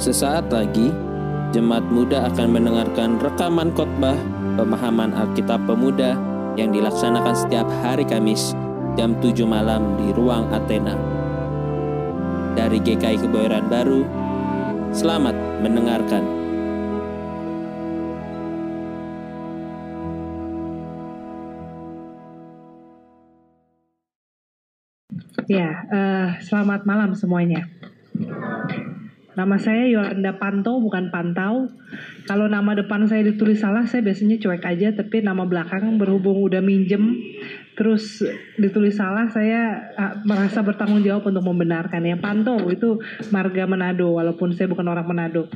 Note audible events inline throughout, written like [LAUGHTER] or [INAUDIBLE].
Sesaat lagi, jemaat muda akan mendengarkan rekaman khotbah pemahaman Alkitab Pemuda yang dilaksanakan setiap hari Kamis jam 7 malam di Ruang Athena. Dari GKI Kebayoran Baru, selamat mendengarkan. Ya, eh, selamat malam semuanya. Nama saya Yolanda Panto, bukan Pantau. Kalau nama depan saya ditulis salah, saya biasanya cuek aja. Tapi nama belakang berhubung udah minjem, terus ditulis salah, saya ah, merasa bertanggung jawab untuk membenarkan. Ya, Panto itu marga Manado, walaupun saya bukan orang Manado.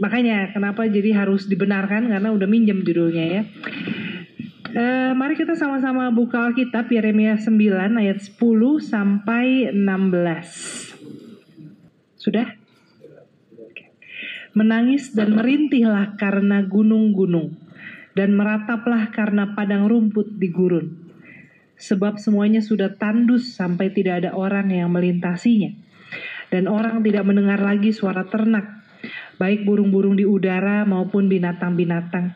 Makanya kenapa jadi harus dibenarkan karena udah minjem judulnya ya. Eh, mari kita sama-sama buka Alkitab Yeremia 9 ayat 10 sampai 16. Sudah? Menangis dan merintihlah karena gunung-gunung dan merataplah karena padang rumput di gurun. Sebab semuanya sudah tandus sampai tidak ada orang yang melintasinya. Dan orang tidak mendengar lagi suara ternak, baik burung-burung di udara maupun binatang-binatang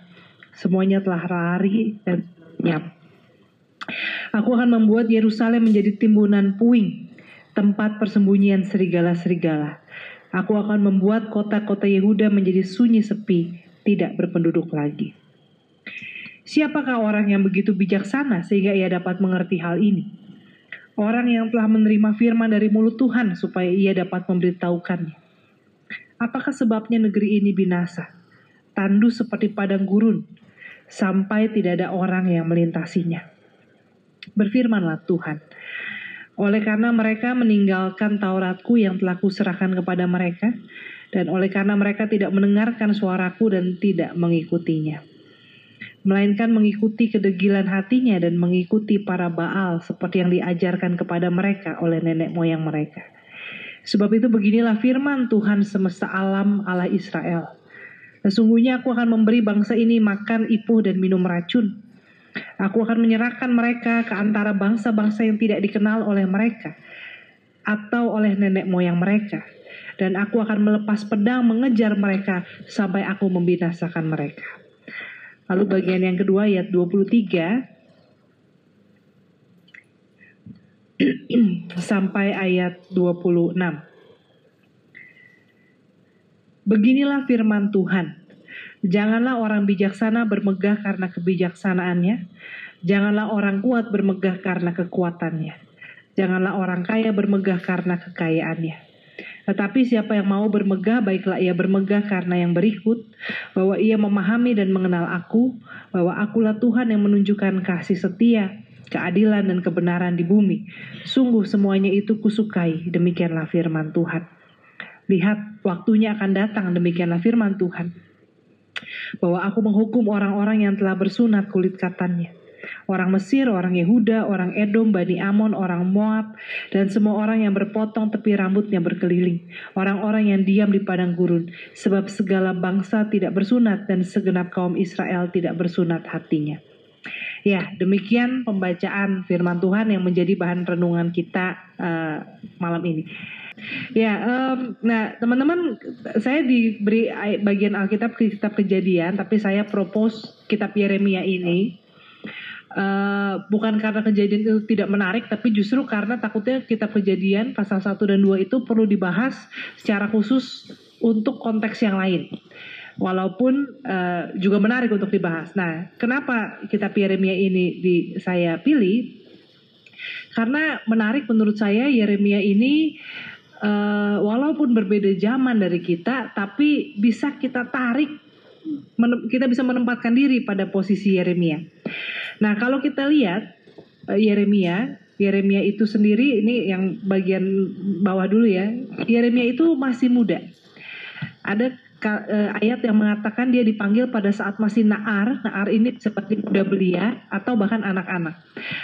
semuanya telah lari dan nyap. Aku akan membuat Yerusalem menjadi timbunan puing, tempat persembunyian serigala-serigala. Aku akan membuat kota-kota Yehuda menjadi sunyi sepi, tidak berpenduduk lagi. Siapakah orang yang begitu bijaksana sehingga ia dapat mengerti hal ini? Orang yang telah menerima firman dari mulut Tuhan supaya ia dapat memberitahukannya. Apakah sebabnya negeri ini binasa? Tandus seperti padang gurun, sampai tidak ada orang yang melintasinya. Berfirmanlah Tuhan, oleh karena mereka meninggalkan Tauratku yang telah kuserahkan kepada mereka, dan oleh karena mereka tidak mendengarkan suaraku dan tidak mengikutinya. Melainkan mengikuti kedegilan hatinya dan mengikuti para Baal seperti yang diajarkan kepada mereka oleh nenek moyang mereka. Sebab itu beginilah firman Tuhan semesta alam Allah Israel. Sesungguhnya aku akan memberi bangsa ini makan ipuh dan minum racun. Aku akan menyerahkan mereka ke antara bangsa-bangsa yang tidak dikenal oleh mereka atau oleh nenek moyang mereka. Dan aku akan melepas pedang mengejar mereka sampai aku membinasakan mereka. Lalu bagian yang kedua ayat 23 [CLEARS THROAT] sampai ayat 26. Beginilah firman Tuhan. Janganlah orang bijaksana bermegah karena kebijaksanaannya. Janganlah orang kuat bermegah karena kekuatannya. Janganlah orang kaya bermegah karena kekayaannya. Tetapi siapa yang mau bermegah, baiklah ia bermegah karena yang berikut, bahwa ia memahami dan mengenal aku, bahwa akulah Tuhan yang menunjukkan kasih setia, keadilan dan kebenaran di bumi. Sungguh semuanya itu kusukai, demikianlah firman Tuhan. Lihat, waktunya akan datang, demikianlah firman Tuhan. Bahwa aku menghukum orang-orang yang telah bersunat kulit katannya. Orang Mesir, orang Yehuda, orang Edom, Bani Amon, orang Moab, dan semua orang yang berpotong tepi rambutnya berkeliling. Orang-orang yang diam di padang gurun. Sebab segala bangsa tidak bersunat dan segenap kaum Israel tidak bersunat hatinya. Ya, demikian pembacaan firman Tuhan yang menjadi bahan renungan kita uh, malam ini. Ya, um, nah teman-teman, saya diberi bagian Alkitab kitab Kejadian, tapi saya propose kitab Yeremia ini uh, bukan karena kejadian itu tidak menarik, tapi justru karena takutnya kitab Kejadian pasal 1 dan 2 itu perlu dibahas secara khusus untuk konteks yang lain. Walaupun uh, juga menarik untuk dibahas. Nah, kenapa kitab Yeremia ini di saya pilih? Karena menarik menurut saya Yeremia ini uh, walaupun berbeda zaman dari kita, tapi bisa kita tarik, kita bisa menempatkan diri pada posisi Yeremia. Nah, kalau kita lihat uh, Yeremia, Yeremia itu sendiri ini yang bagian bawah dulu ya. Yeremia itu masih muda. Ada ayat yang mengatakan dia dipanggil pada saat masih naar. Naar ini seperti muda belia atau bahkan anak-anak.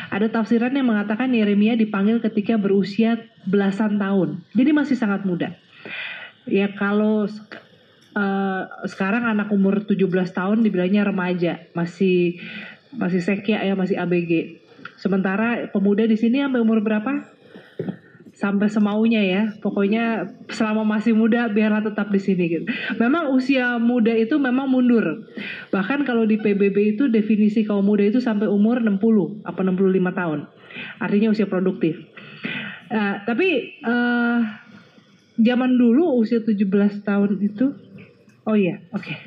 Ada tafsiran yang mengatakan Yeremia dipanggil ketika berusia belasan tahun. Jadi masih sangat muda. Ya kalau uh, sekarang anak umur 17 tahun dibilangnya remaja, masih masih sekia ya, masih ABG. Sementara pemuda di sini sampai umur berapa? Sampai semaunya ya. Pokoknya selama masih muda biarlah tetap di sini gitu. Memang usia muda itu memang mundur. Bahkan kalau di PBB itu definisi kaum muda itu sampai umur 60 apa 65 tahun. Artinya usia produktif. Uh, tapi uh, zaman dulu usia 17 tahun itu oh iya, oke. Okay.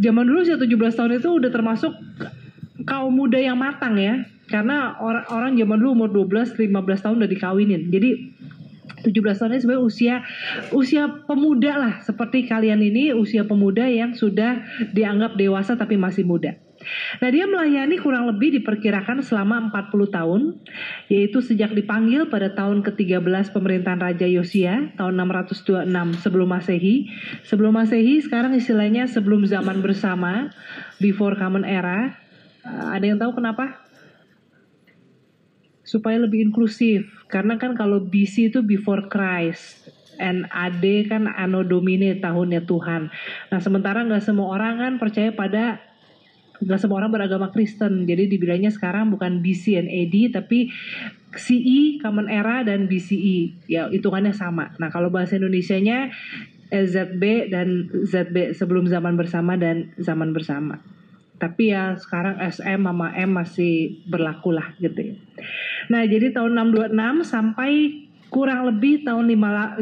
Zaman dulu usia 17 tahun itu udah termasuk kaum muda yang matang ya karena orang orang zaman dulu umur 12 15 tahun udah dikawinin jadi 17 tahun ini sebenarnya usia usia pemuda lah seperti kalian ini usia pemuda yang sudah dianggap dewasa tapi masih muda. Nah dia melayani kurang lebih diperkirakan selama 40 tahun yaitu sejak dipanggil pada tahun ke-13 pemerintahan Raja Yosia tahun 626 sebelum Masehi. Sebelum Masehi sekarang istilahnya sebelum zaman bersama before common era. Ada yang tahu kenapa? Supaya lebih inklusif karena kan kalau BC itu before Christ and AD kan Anno Domini tahunnya Tuhan. Nah sementara nggak semua orang kan percaya pada nggak semua orang beragama Kristen jadi dibilangnya sekarang bukan BC and AD tapi CE Common Era dan BCE ya hitungannya sama. Nah kalau bahasa Indonesia-nya ZB dan ZB sebelum zaman bersama dan zaman bersama. Tapi ya sekarang SM sama M masih berlaku lah gitu ya. Nah jadi tahun 626 sampai kurang lebih tahun 587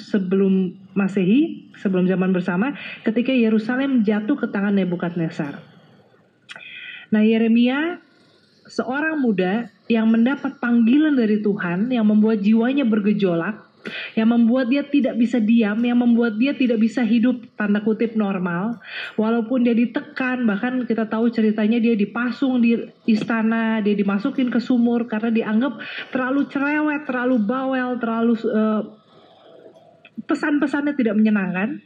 sebelum Masehi, sebelum zaman bersama, ketika Yerusalem jatuh ke tangan Nebukadnezar. Nah Yeremia seorang muda yang mendapat panggilan dari Tuhan yang membuat jiwanya bergejolak yang membuat dia tidak bisa diam, yang membuat dia tidak bisa hidup tanda kutip normal, walaupun dia ditekan, bahkan kita tahu ceritanya dia dipasung di istana, dia dimasukin ke sumur karena dianggap terlalu cerewet, terlalu bawel, terlalu uh, pesan-pesannya tidak menyenangkan.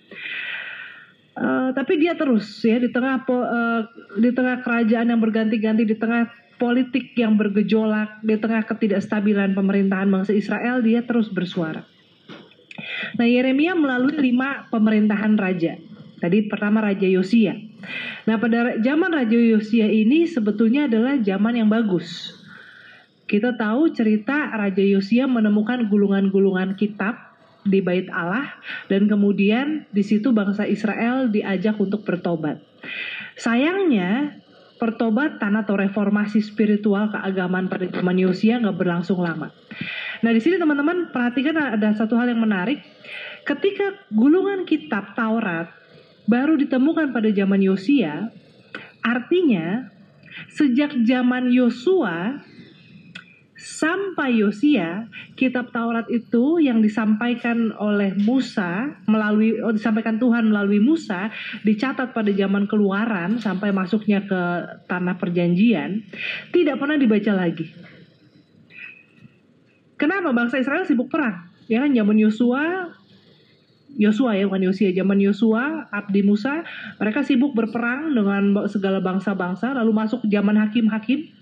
Uh, tapi dia terus ya di tengah uh, di tengah kerajaan yang berganti-ganti di tengah politik yang bergejolak di tengah ketidakstabilan pemerintahan bangsa Israel dia terus bersuara. Nah Yeremia melalui lima pemerintahan raja. Tadi pertama Raja Yosia. Nah pada zaman Raja Yosia ini sebetulnya adalah zaman yang bagus. Kita tahu cerita Raja Yosia menemukan gulungan-gulungan kitab di bait Allah dan kemudian di situ bangsa Israel diajak untuk bertobat. Sayangnya pertobatan atau reformasi spiritual keagamaan pada zaman Yosia nggak berlangsung lama. Nah di sini teman-teman perhatikan ada satu hal yang menarik. Ketika gulungan kitab Taurat baru ditemukan pada zaman Yosia, artinya sejak zaman Yosua sampai Yosia, kitab Taurat itu yang disampaikan oleh Musa melalui oh, disampaikan Tuhan melalui Musa dicatat pada zaman Keluaran sampai masuknya ke tanah perjanjian tidak pernah dibaca lagi. Kenapa bangsa Israel sibuk perang? Ya kan zaman Yosua Yosua ya bukan Yosia zaman Yosua Abdi Musa mereka sibuk berperang dengan segala bangsa-bangsa lalu masuk zaman hakim-hakim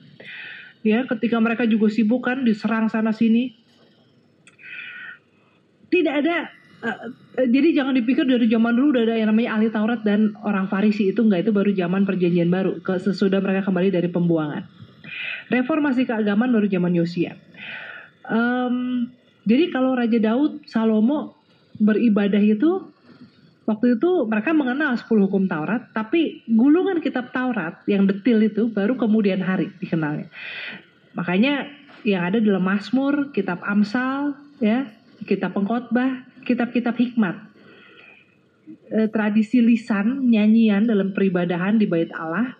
ya ketika mereka juga sibuk kan diserang sana sini. Tidak ada uh, jadi jangan dipikir dari zaman dulu udah ada yang namanya ahli Taurat dan orang Farisi itu enggak itu baru zaman perjanjian baru ke sesudah mereka kembali dari pembuangan. Reformasi keagamaan baru zaman Yosia. Um, jadi kalau Raja Daud Salomo beribadah itu Waktu itu mereka mengenal 10 hukum Taurat, tapi gulungan kitab Taurat yang detil itu baru kemudian hari dikenalnya. Makanya yang ada dalam Mazmur, kitab Amsal, ya, kitab Pengkhotbah, kitab-kitab hikmat. E, tradisi lisan, nyanyian dalam peribadahan di bait Allah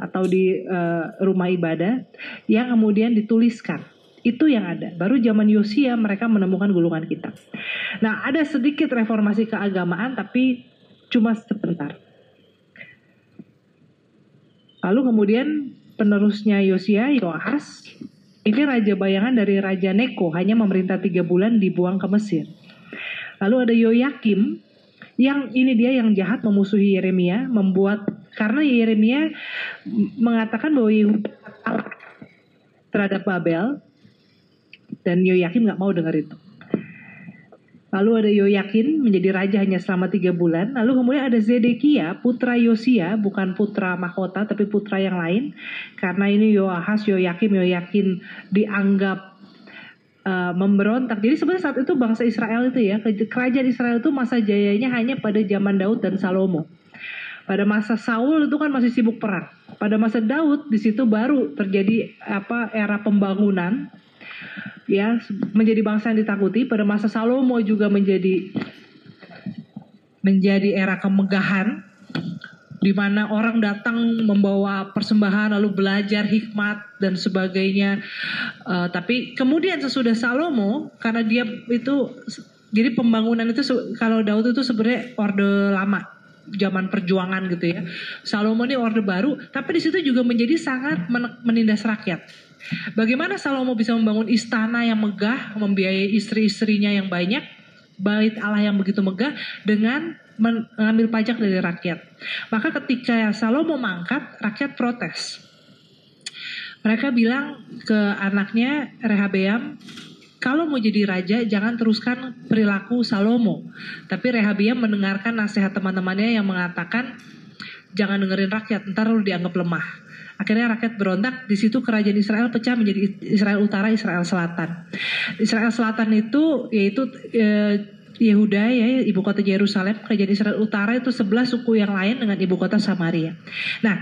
atau di e, rumah ibadah yang kemudian dituliskan itu yang ada. Baru zaman Yosia mereka menemukan gulungan kitab. Nah, ada sedikit reformasi keagamaan tapi cuma sebentar. Lalu kemudian penerusnya Yosia, Yoahas, ini raja bayangan dari Raja Neko, hanya memerintah tiga bulan dibuang ke Mesir. Lalu ada Yoyakim, yang ini dia yang jahat memusuhi Yeremia, membuat karena Yeremia mengatakan bahwa terhadap Babel dan Yoyakim nggak mau dengar itu. Lalu ada Yoyakin menjadi raja hanya selama tiga bulan. Lalu kemudian ada Zedekia, putra Yosia, bukan putra mahkota tapi putra yang lain. Karena ini Yoahas, Yoyakim, Yoyakin dianggap uh, memberontak. Jadi sebenarnya saat itu bangsa Israel itu ya, kerajaan Israel itu masa jayanya hanya pada zaman Daud dan Salomo. Pada masa Saul itu kan masih sibuk perang. Pada masa Daud di situ baru terjadi apa era pembangunan ya menjadi bangsa yang ditakuti. Pada masa Salomo juga menjadi menjadi era kemegahan di mana orang datang membawa persembahan lalu belajar hikmat dan sebagainya. Uh, tapi kemudian sesudah Salomo karena dia itu jadi pembangunan itu kalau Daud itu sebenarnya orde lama zaman perjuangan gitu ya. Salomo ini orde baru, tapi di situ juga menjadi sangat menindas rakyat. Bagaimana Salomo bisa membangun istana yang megah, membiayai istri-istrinya yang banyak, bait Allah yang begitu megah dengan mengambil pajak dari rakyat. Maka ketika Salomo mangkat, rakyat protes. Mereka bilang ke anaknya Rehabeam, kalau mau jadi raja jangan teruskan perilaku Salomo. Tapi Rehabeam mendengarkan nasihat teman-temannya yang mengatakan jangan dengerin rakyat, ntar lu dianggap lemah. Akhirnya rakyat berontak, di situ kerajaan Israel pecah menjadi Israel Utara, Israel Selatan. Israel Selatan itu yaitu e, Yehuda ya ibu kota Yerusalem kerajaan Israel Utara itu sebelah suku yang lain dengan ibu kota Samaria. Nah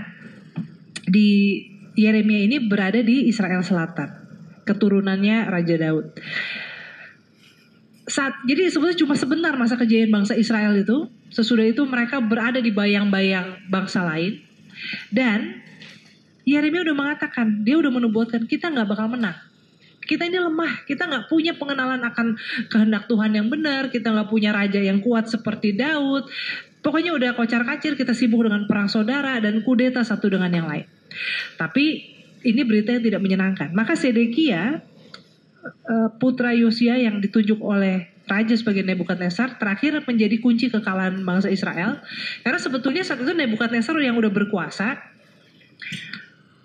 di Yeremia ini berada di Israel Selatan keturunannya Raja Daud. Saat, jadi sebetulnya cuma sebentar masa kejayaan bangsa Israel itu. Sesudah itu mereka berada di bayang-bayang bangsa lain. Dan Yeremia udah mengatakan, dia udah menubuatkan kita nggak bakal menang. Kita ini lemah, kita nggak punya pengenalan akan kehendak Tuhan yang benar, kita nggak punya raja yang kuat seperti Daud. Pokoknya udah kocar kacir, kita sibuk dengan perang saudara dan kudeta satu dengan yang lain. Tapi ini berita yang tidak menyenangkan. Maka Sedekia eh, putra Yosia yang ditunjuk oleh raja sebagai Nebukadnezar terakhir menjadi kunci kekalahan bangsa Israel karena sebetulnya saat itu Nebukadnezar yang udah berkuasa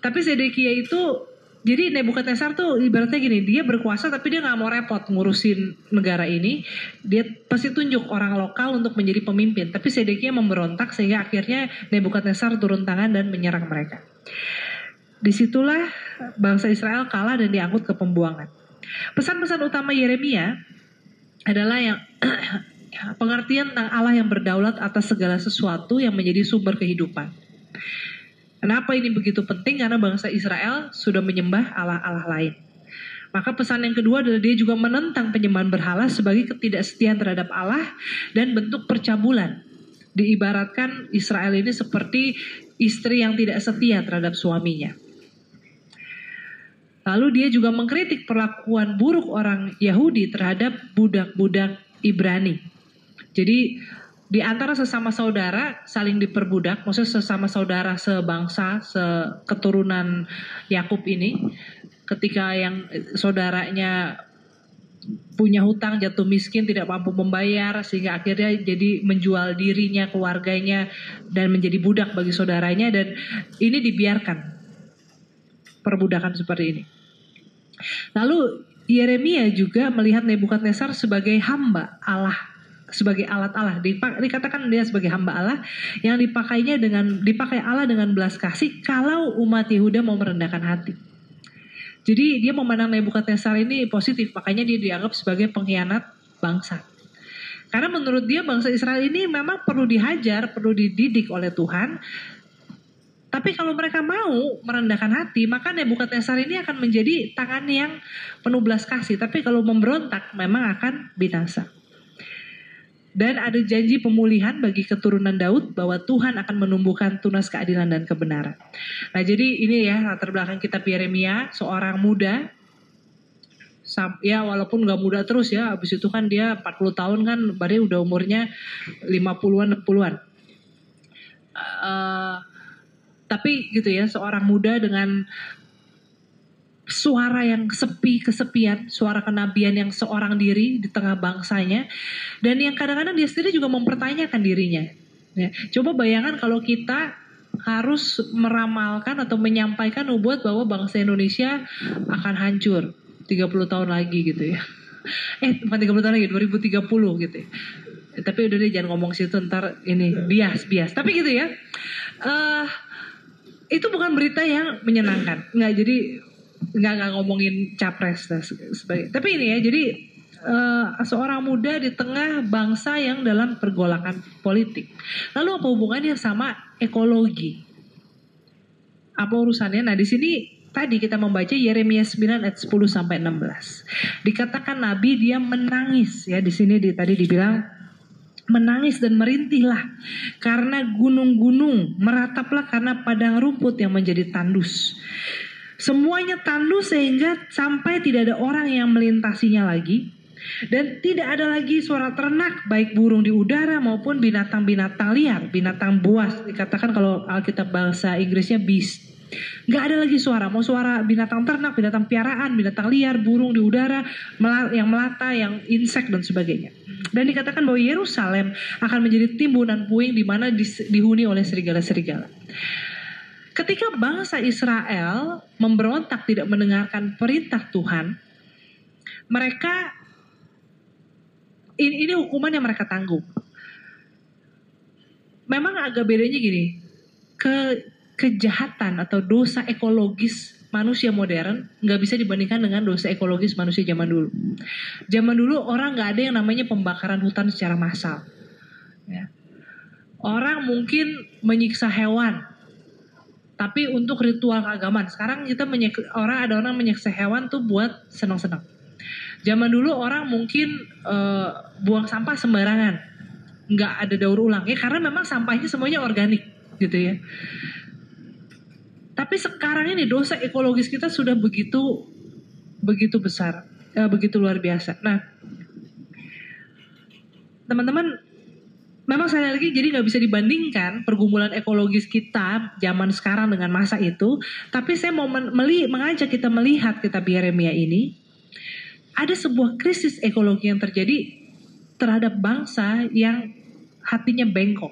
tapi Sedekia itu jadi Nebukadnezar tuh ibaratnya gini, dia berkuasa tapi dia nggak mau repot ngurusin negara ini. Dia pasti tunjuk orang lokal untuk menjadi pemimpin. Tapi Sedekia memberontak sehingga akhirnya Nebukadnezar turun tangan dan menyerang mereka. Di situlah bangsa Israel kalah dan diangkut ke pembuangan. Pesan-pesan utama Yeremia adalah yang [CLEARS THROAT] pengertian tentang Allah yang berdaulat atas segala sesuatu yang menjadi sumber kehidupan. Kenapa ini begitu penting? Karena bangsa Israel sudah menyembah Allah-Allah lain. Maka pesan yang kedua adalah dia juga menentang penyembahan berhala sebagai ketidaksetiaan terhadap Allah dan bentuk percabulan. Diibaratkan Israel ini seperti istri yang tidak setia terhadap suaminya. Lalu dia juga mengkritik perlakuan buruk orang Yahudi terhadap budak-budak Ibrani. Jadi di antara sesama saudara saling diperbudak, maksudnya sesama saudara sebangsa, seketurunan Yakub ini, ketika yang saudaranya punya hutang jatuh miskin tidak mampu membayar sehingga akhirnya jadi menjual dirinya keluarganya dan menjadi budak bagi saudaranya dan ini dibiarkan perbudakan seperti ini. Lalu Yeremia juga melihat Nebukadnezar sebagai hamba Allah sebagai alat Allah. Dikatakan dia sebagai hamba Allah yang dipakainya dengan dipakai Allah dengan belas kasih kalau umat Yehuda mau merendahkan hati. Jadi dia memandang Nebukadnezar ini positif, makanya dia dianggap sebagai pengkhianat bangsa. Karena menurut dia bangsa Israel ini memang perlu dihajar, perlu dididik oleh Tuhan. Tapi kalau mereka mau merendahkan hati, maka Nebukadnezar ini akan menjadi tangan yang penuh belas kasih. Tapi kalau memberontak, memang akan binasa. Dan ada janji pemulihan bagi keturunan Daud bahwa Tuhan akan menumbuhkan tunas keadilan dan kebenaran. Nah jadi ini ya latar belakang kitab Yeremia, seorang muda ya walaupun gak muda terus ya habis itu kan dia 40 tahun kan berarti udah umurnya 50-an 60-an uh, tapi gitu ya seorang muda dengan suara yang sepi kesepian, suara kenabian yang seorang diri di tengah bangsanya, dan yang kadang-kadang dia sendiri juga mempertanyakan dirinya. Ya, coba bayangkan kalau kita harus meramalkan atau menyampaikan nubuat bahwa bangsa Indonesia akan hancur 30 tahun lagi gitu ya. Eh, bukan 30 tahun lagi, 2030 gitu ya. Tapi udah deh jangan ngomong situ ntar ini bias bias. Tapi gitu ya. Uh, itu bukan berita yang menyenangkan. Nggak jadi nggak nggak ngomongin capres dan sebagainya. Tapi ini ya, jadi uh, seorang muda di tengah bangsa yang dalam pergolakan politik. Lalu apa hubungannya sama ekologi? Apa urusannya? Nah di sini tadi kita membaca Yeremia 9 ayat 10 sampai 16. Dikatakan nabi dia menangis ya di sini di, tadi dibilang menangis dan merintihlah karena gunung-gunung merataplah karena padang rumput yang menjadi tandus. Semuanya tandus sehingga sampai tidak ada orang yang melintasinya lagi dan tidak ada lagi suara ternak baik burung di udara maupun binatang-binatang liar, binatang buas dikatakan kalau Alkitab bahasa Inggrisnya beast. Gak ada lagi suara, mau suara binatang ternak, binatang piaraan, binatang liar, burung di udara, yang melata, yang insek dan sebagainya. Dan dikatakan bahwa Yerusalem akan menjadi timbunan puing di mana dihuni oleh serigala-serigala. Ketika bangsa Israel memberontak tidak mendengarkan perintah Tuhan, mereka ini, ini hukuman yang mereka tanggung. Memang agak bedanya gini, ke kejahatan atau dosa ekologis manusia modern nggak bisa dibandingkan dengan dosa ekologis manusia zaman dulu. Zaman dulu orang nggak ada yang namanya pembakaran hutan secara massal. Ya. Orang mungkin menyiksa hewan, tapi untuk ritual keagamaan. Sekarang kita menyik, orang ada orang menyiksa hewan tuh buat senang-senang. Zaman dulu orang mungkin uh, buang sampah sembarangan, nggak ada daur ulang ya karena memang sampahnya semuanya organik gitu ya. Tapi sekarang ini dosa ekologis kita sudah begitu begitu besar, uh, begitu luar biasa. Nah, teman-teman memang saya lagi jadi nggak bisa dibandingkan pergumulan ekologis kita zaman sekarang dengan masa itu. Tapi saya mau meli mengajak kita melihat kita Yeremia ini ada sebuah krisis ekologi yang terjadi terhadap bangsa yang hatinya bengkok.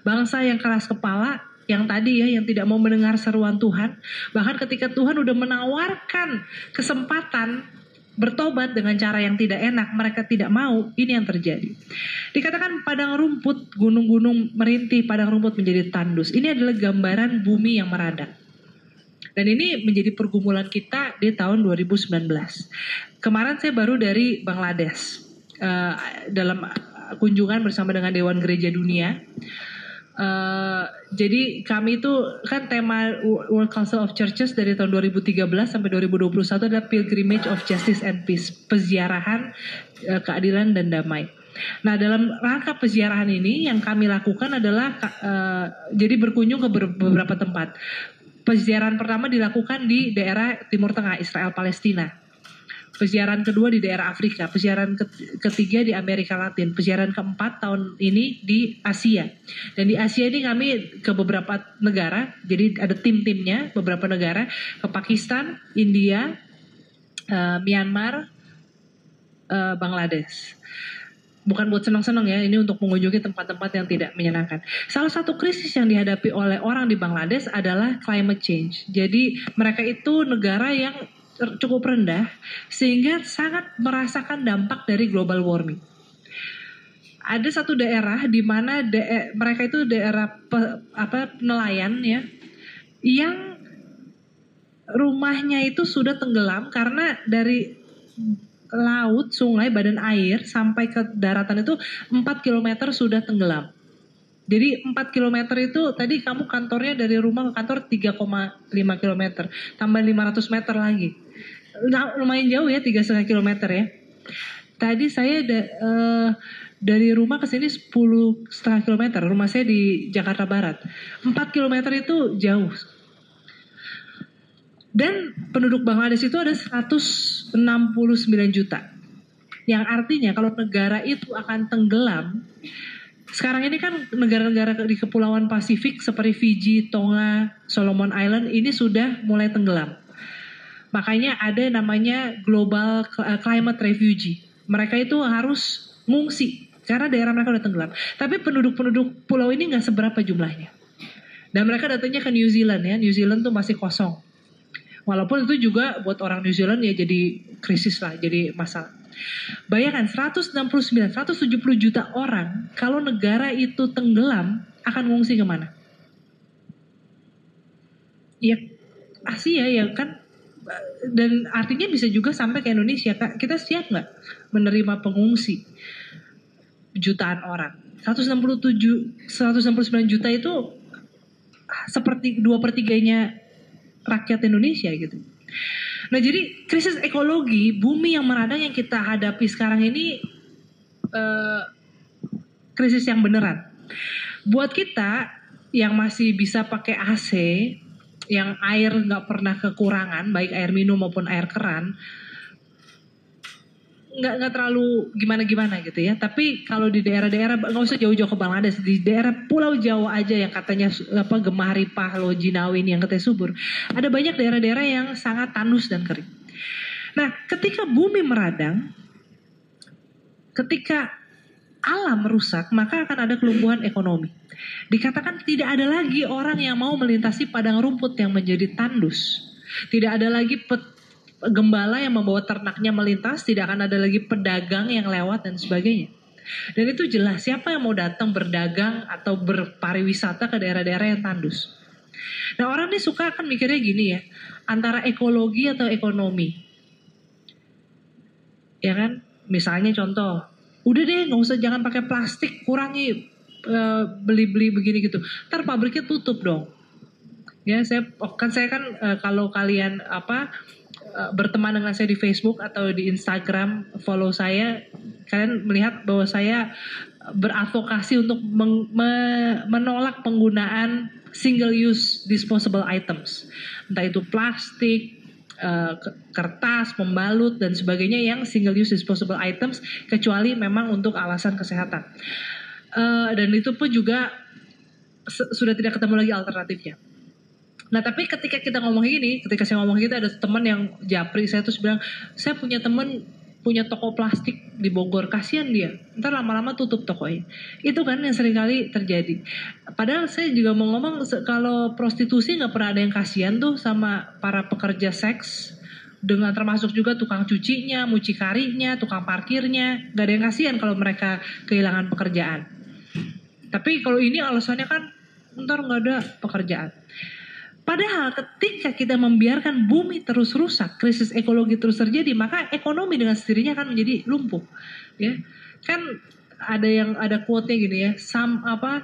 Bangsa yang keras kepala, yang tadi ya, yang tidak mau mendengar seruan Tuhan. Bahkan ketika Tuhan udah menawarkan kesempatan bertobat dengan cara yang tidak enak, mereka tidak mau, ini yang terjadi. Dikatakan padang rumput, gunung-gunung merintih, padang rumput menjadi tandus. Ini adalah gambaran bumi yang meradang. Dan ini menjadi pergumulan kita di tahun 2019. Kemarin saya baru dari Bangladesh uh, dalam kunjungan bersama dengan Dewan Gereja Dunia. Uh, jadi kami itu kan tema World Council of Churches dari tahun 2013 sampai 2021 adalah Pilgrimage of Justice and Peace, peziarahan uh, keadilan dan damai. Nah dalam rangka peziarahan ini yang kami lakukan adalah uh, jadi berkunjung ke beberapa tempat. Peziarahan pertama dilakukan di daerah Timur Tengah, Israel Palestina. Peziarahan kedua di daerah Afrika, peziarahan ketiga di Amerika Latin, peziarahan keempat tahun ini di Asia. Dan di Asia ini kami ke beberapa negara, jadi ada tim-timnya beberapa negara, ke Pakistan, India, uh, Myanmar, uh, Bangladesh bukan buat senang-senang ya, ini untuk mengunjungi tempat-tempat yang tidak menyenangkan. Salah satu krisis yang dihadapi oleh orang di Bangladesh adalah climate change. Jadi mereka itu negara yang cukup rendah sehingga sangat merasakan dampak dari global warming. Ada satu daerah di mana mereka itu daerah pe apa nelayan ya yang rumahnya itu sudah tenggelam karena dari laut, sungai, badan air sampai ke daratan itu 4 km sudah tenggelam. Jadi 4 km itu tadi kamu kantornya dari rumah ke kantor 3,5 km. Tambah 500 meter lagi. Nah, lumayan jauh ya 3,5 km ya. Tadi saya da, uh, dari rumah ke sini 10 setengah kilometer. Rumah saya di Jakarta Barat. 4 km itu jauh dan penduduk Bangladesh itu ada 169 juta. Yang artinya kalau negara itu akan tenggelam, sekarang ini kan negara-negara di kepulauan Pasifik seperti Fiji, Tonga, Solomon Island ini sudah mulai tenggelam. Makanya ada namanya Global eh, Climate Refugee. Mereka itu harus ngungsi karena daerah mereka udah tenggelam. Tapi penduduk-penduduk pulau ini nggak seberapa jumlahnya. Dan mereka datangnya ke New Zealand ya. New Zealand tuh masih kosong Walaupun itu juga buat orang New Zealand ya jadi krisis lah, jadi masalah. Bayangkan 169, 170 juta orang kalau negara itu tenggelam akan mengungsi ke mana? Ya Asia ya kan dan artinya bisa juga sampai ke Indonesia. Kita siap nggak menerima pengungsi jutaan orang? 167, 169 juta itu seperti dua pertiganya rakyat Indonesia gitu. Nah jadi krisis ekologi bumi yang meradang yang kita hadapi sekarang ini uh, krisis yang beneran. Buat kita yang masih bisa pakai AC, yang air nggak pernah kekurangan, baik air minum maupun air keran, nggak nggak terlalu gimana gimana gitu ya. Tapi kalau di daerah-daerah nggak usah jauh-jauh ke Bangladesh di daerah Pulau Jawa aja yang katanya apa Gemah Ripah Lo Jinawin yang katanya subur ada banyak daerah-daerah yang sangat tandus dan kering. Nah ketika bumi meradang ketika alam rusak maka akan ada kelumpuhan ekonomi dikatakan tidak ada lagi orang yang mau melintasi padang rumput yang menjadi tandus tidak ada lagi gembala yang membawa ternaknya melintas, tidak akan ada lagi pedagang yang lewat dan sebagainya. Dan itu jelas siapa yang mau datang berdagang atau berpariwisata ke daerah-daerah yang tandus. Nah orang ini suka akan mikirnya gini ya, antara ekologi atau ekonomi. Ya kan, misalnya contoh, udah deh nggak usah jangan pakai plastik, kurangi uh, beli-beli begini gitu. Ntar pabriknya tutup dong. Ya saya, oh, kan saya kan uh, kalau kalian apa Eh, berteman dengan saya di Facebook atau di Instagram, follow saya, kalian melihat bahwa saya beradvokasi untuk meng, me, menolak penggunaan single use disposable items. Entah itu plastik, uh, kertas, pembalut dan sebagainya yang single use disposable items kecuali memang untuk alasan kesehatan. Uh, dan itu pun juga sudah tidak ketemu lagi alternatifnya. Nah tapi ketika kita ngomong gini, ketika saya ngomong gitu ada teman yang japri saya terus bilang, saya punya teman punya toko plastik di Bogor, kasihan dia. Ntar lama-lama tutup tokonya. Itu kan yang sering kali terjadi. Padahal saya juga mau ngomong kalau prostitusi nggak pernah ada yang kasihan tuh sama para pekerja seks dengan termasuk juga tukang cucinya, mucikarinya, tukang parkirnya, nggak ada yang kasihan kalau mereka kehilangan pekerjaan. Tapi kalau ini alasannya kan ntar nggak ada pekerjaan. Padahal ketika kita membiarkan bumi terus rusak, krisis ekologi terus terjadi, maka ekonomi dengan sendirinya akan menjadi lumpuh. Ya, kan ada yang ada quote-nya gini ya, sam apa?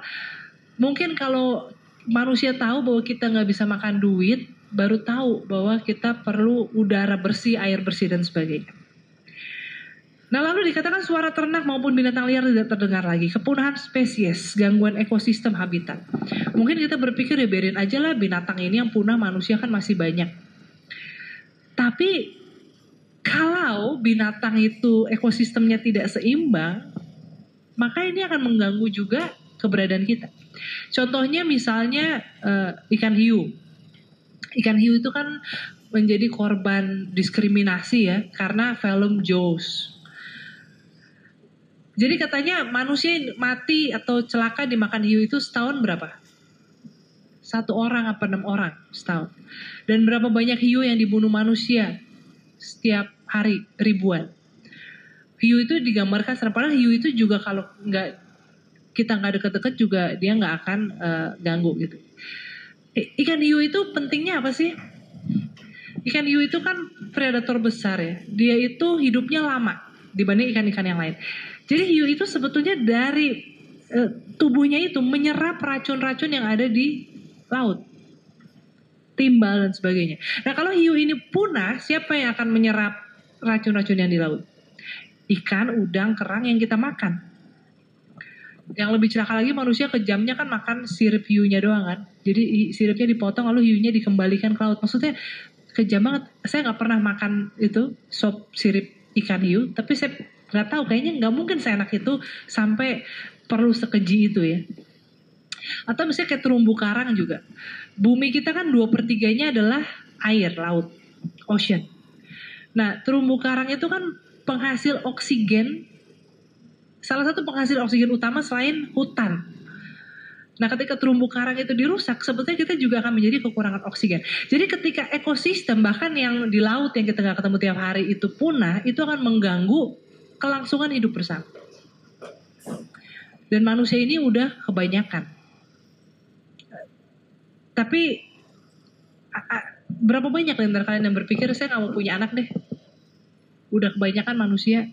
Mungkin kalau manusia tahu bahwa kita nggak bisa makan duit, baru tahu bahwa kita perlu udara bersih, air bersih dan sebagainya. Nah lalu dikatakan suara ternak maupun binatang liar tidak terdengar lagi. Kepunahan spesies, gangguan ekosistem habitat. Mungkin kita berpikir ya biarin aja lah binatang ini yang punah manusia kan masih banyak. Tapi kalau binatang itu ekosistemnya tidak seimbang, maka ini akan mengganggu juga keberadaan kita. Contohnya misalnya uh, ikan hiu. Ikan hiu itu kan menjadi korban diskriminasi ya karena film Jaws jadi katanya manusia mati atau celaka dimakan hiu itu setahun berapa? Satu orang apa enam orang setahun. Dan berapa banyak hiu yang dibunuh manusia setiap hari ribuan. Hiu itu digambarkan padahal hiu itu juga kalau nggak kita nggak deket-deket juga dia nggak akan uh, ganggu gitu. Ikan hiu itu pentingnya apa sih? Ikan hiu itu kan predator besar ya. Dia itu hidupnya lama dibanding ikan-ikan yang lain. Jadi hiu itu sebetulnya dari e, tubuhnya itu menyerap racun-racun yang ada di laut. Timbal dan sebagainya. Nah kalau hiu ini punah, siapa yang akan menyerap racun-racun yang di laut? Ikan, udang, kerang yang kita makan. Yang lebih celaka lagi manusia kejamnya kan makan sirip hiunya doang kan. Jadi siripnya dipotong lalu hiunya dikembalikan ke laut. Maksudnya kejam banget. Saya nggak pernah makan itu sop sirip ikan hiu, tapi saya nggak tahu kayaknya nggak mungkin seenak itu sampai perlu sekeji itu ya. Atau misalnya kayak terumbu karang juga. Bumi kita kan dua pertiganya adalah air laut ocean. Nah terumbu karang itu kan penghasil oksigen salah satu penghasil oksigen utama selain hutan. Nah, ketika terumbu karang itu dirusak, sebetulnya kita juga akan menjadi kekurangan oksigen. Jadi ketika ekosistem bahkan yang di laut yang kita nggak ketemu tiap hari itu punah, itu akan mengganggu kelangsungan hidup bersama. Dan manusia ini udah kebanyakan. Tapi berapa banyak antara kalian yang berpikir saya nggak mau punya anak deh? Udah kebanyakan manusia.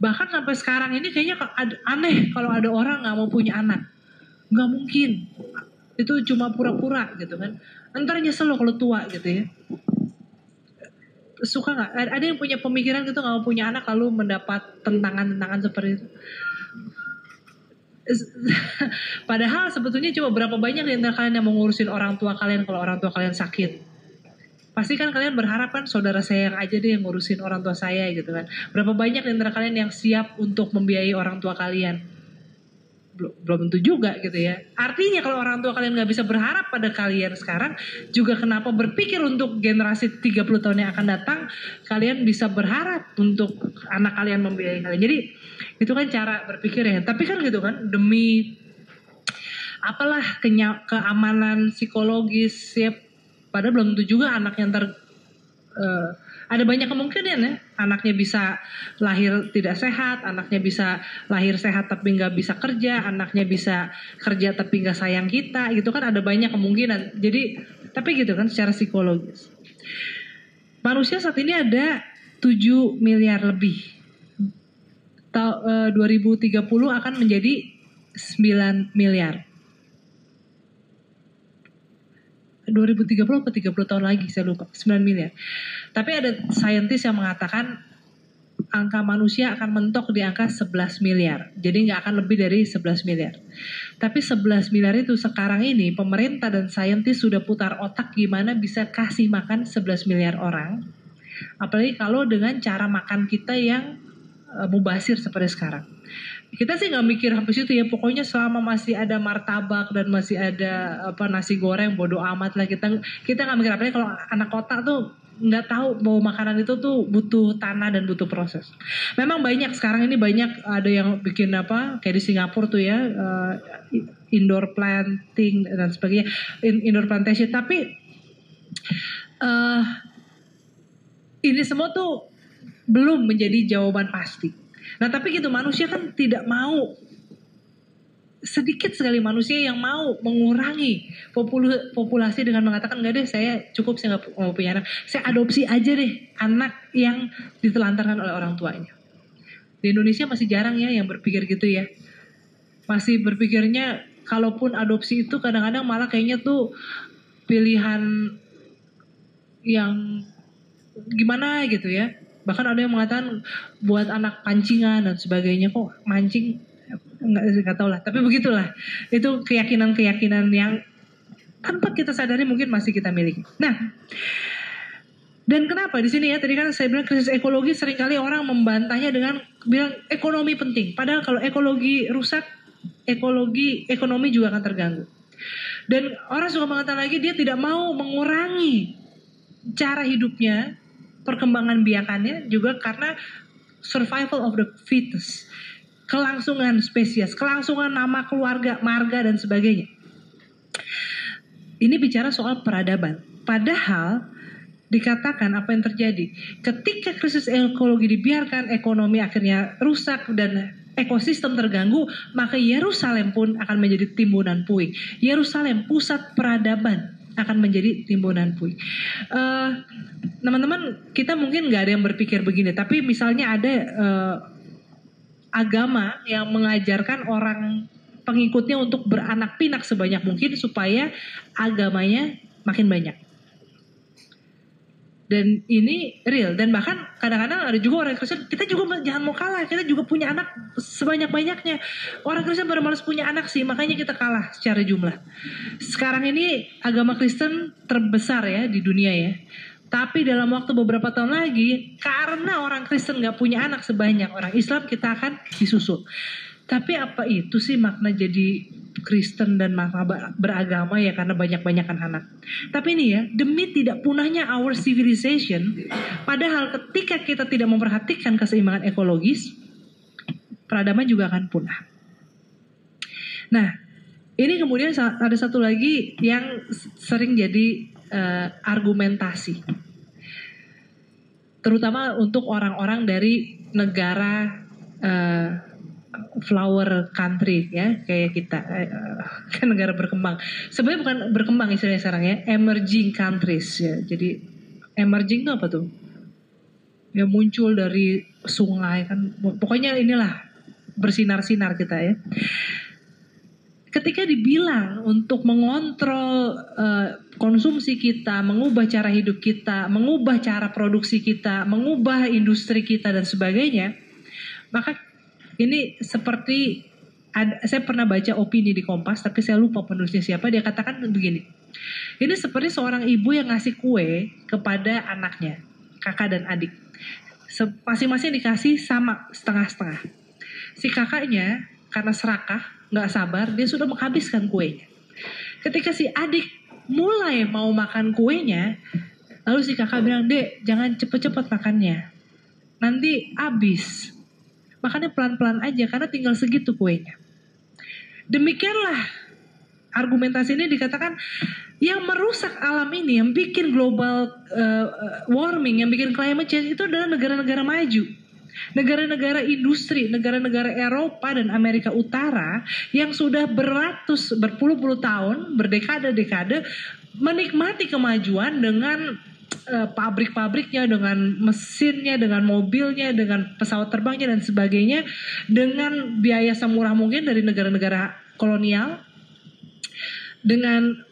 Bahkan sampai sekarang ini kayaknya aneh kalau ada orang nggak mau punya anak. Nggak mungkin. Itu cuma pura-pura gitu kan. Ntar nyesel lo kalau tua gitu ya. Suka nggak? Ada yang punya pemikiran gitu nggak mau punya anak lalu mendapat tentangan-tentangan seperti itu. [LAUGHS] Padahal sebetulnya coba berapa banyak di antara kalian yang mengurusin orang tua kalian kalau orang tua kalian sakit pasti kan kalian berharap kan saudara saya yang aja deh yang ngurusin orang tua saya gitu kan. Berapa banyak di antara kalian yang siap untuk membiayai orang tua kalian? Belum, tentu juga gitu ya. Artinya kalau orang tua kalian nggak bisa berharap pada kalian sekarang, juga kenapa berpikir untuk generasi 30 tahun yang akan datang, kalian bisa berharap untuk anak kalian membiayai kalian. Jadi itu kan cara berpikir ya. Tapi kan gitu kan demi apalah kenya keamanan psikologis ya Padahal belum tentu juga anak yang ter uh, ada banyak kemungkinan ya anaknya bisa lahir tidak sehat, anaknya bisa lahir sehat tapi nggak bisa kerja, anaknya bisa kerja tapi nggak sayang kita, gitu kan ada banyak kemungkinan. Jadi tapi gitu kan secara psikologis. Manusia saat ini ada 7 miliar lebih. Ta, uh, 2030 akan menjadi 9 miliar. 2030 atau 30 tahun lagi saya lupa 9 miliar. Tapi ada saintis yang mengatakan angka manusia akan mentok di angka 11 miliar. Jadi nggak akan lebih dari 11 miliar. Tapi 11 miliar itu sekarang ini pemerintah dan saintis sudah putar otak gimana bisa kasih makan 11 miliar orang. Apalagi kalau dengan cara makan kita yang uh, mubasir seperti sekarang kita sih nggak mikir sampai situ ya pokoknya selama masih ada martabak dan masih ada apa nasi goreng bodoh amat lah kita kita nggak mikir apa kalau anak kota tuh nggak tahu bahwa makanan itu tuh butuh tanah dan butuh proses. Memang banyak sekarang ini banyak ada yang bikin apa kayak di Singapura tuh ya uh, indoor planting dan sebagainya indoor plantation tapi uh, ini semua tuh belum menjadi jawaban pasti Nah tapi gitu manusia kan tidak mau sedikit sekali manusia yang mau mengurangi populasi dengan mengatakan enggak deh saya cukup saya nggak mau punya anak. Saya adopsi aja deh anak yang ditelantarkan oleh orang tuanya. Di Indonesia masih jarang ya yang berpikir gitu ya. Masih berpikirnya kalaupun adopsi itu kadang-kadang malah kayaknya tuh pilihan yang gimana gitu ya. Bahkan ada yang mengatakan buat anak pancingan dan sebagainya kok mancing nggak nggak tahu lah tapi begitulah. Itu keyakinan keyakinan yang tanpa kita sadari mungkin masih kita miliki. Nah dan kenapa di sini ya? Tadi kan saya bilang krisis ekologi sering kali orang membantahnya dengan bilang ekonomi penting. Padahal kalau ekologi rusak ekologi ekonomi juga akan terganggu. Dan orang suka mengatakan lagi dia tidak mau mengurangi cara hidupnya perkembangan biakannya juga karena survival of the fetus, kelangsungan spesies, kelangsungan nama keluarga, marga dan sebagainya. Ini bicara soal peradaban. Padahal dikatakan apa yang terjadi ketika krisis ekologi dibiarkan, ekonomi akhirnya rusak dan ekosistem terganggu, maka Yerusalem pun akan menjadi timbunan puing. Yerusalem pusat peradaban akan menjadi timbunan puing. Uh, teman-teman kita mungkin nggak ada yang berpikir begini, tapi misalnya ada uh, agama yang mengajarkan orang pengikutnya untuk beranak pinak sebanyak mungkin supaya agamanya makin banyak. Dan ini real. Dan bahkan kadang-kadang ada juga orang Kristen kita juga jangan mau kalah kita juga punya anak sebanyak banyaknya orang Kristen baru malas punya anak sih makanya kita kalah secara jumlah. Sekarang ini agama Kristen terbesar ya di dunia ya tapi dalam waktu beberapa tahun lagi karena orang Kristen nggak punya anak sebanyak orang Islam kita akan disusul tapi apa itu sih makna jadi Kristen dan makna beragama ya karena banyak-banyakan anak. Tapi ini ya, demi tidak punahnya our civilization, padahal ketika kita tidak memperhatikan keseimbangan ekologis, peradaban juga akan punah. Nah, ini kemudian ada satu lagi yang sering jadi uh, argumentasi. Terutama untuk orang-orang dari negara uh, flower country ya kayak kita [LAUGHS] kan negara berkembang. Sebenarnya bukan berkembang istilahnya sekarang ya, emerging countries ya. Jadi emerging itu apa tuh? Ya muncul dari sungai kan. Pokoknya inilah bersinar-sinar kita ya. Ketika dibilang untuk mengontrol uh, konsumsi kita, mengubah cara hidup kita, mengubah cara produksi kita, mengubah industri kita dan sebagainya, maka ini seperti ada, saya pernah baca opini di Kompas, tapi saya lupa penulisnya siapa. Dia katakan begini, ini seperti seorang ibu yang ngasih kue kepada anaknya, kakak dan adik. Masing-masing dikasih sama setengah-setengah. Si kakaknya karena serakah, nggak sabar, dia sudah menghabiskan kuenya. Ketika si adik mulai mau makan kuenya, lalu si kakak bilang, dek jangan cepet-cepet makannya, nanti habis. Makannya pelan-pelan aja karena tinggal segitu kuenya. Demikianlah argumentasi ini dikatakan yang merusak alam ini, yang bikin global uh, warming, yang bikin climate change itu adalah negara-negara maju. Negara-negara industri, negara-negara Eropa dan Amerika Utara yang sudah beratus, berpuluh-puluh tahun, berdekade-dekade menikmati kemajuan dengan uh, pabrik-pabriknya, dengan mesinnya, dengan mobilnya, dengan pesawat terbangnya dan sebagainya dengan biaya semurah mungkin dari negara-negara kolonial dengan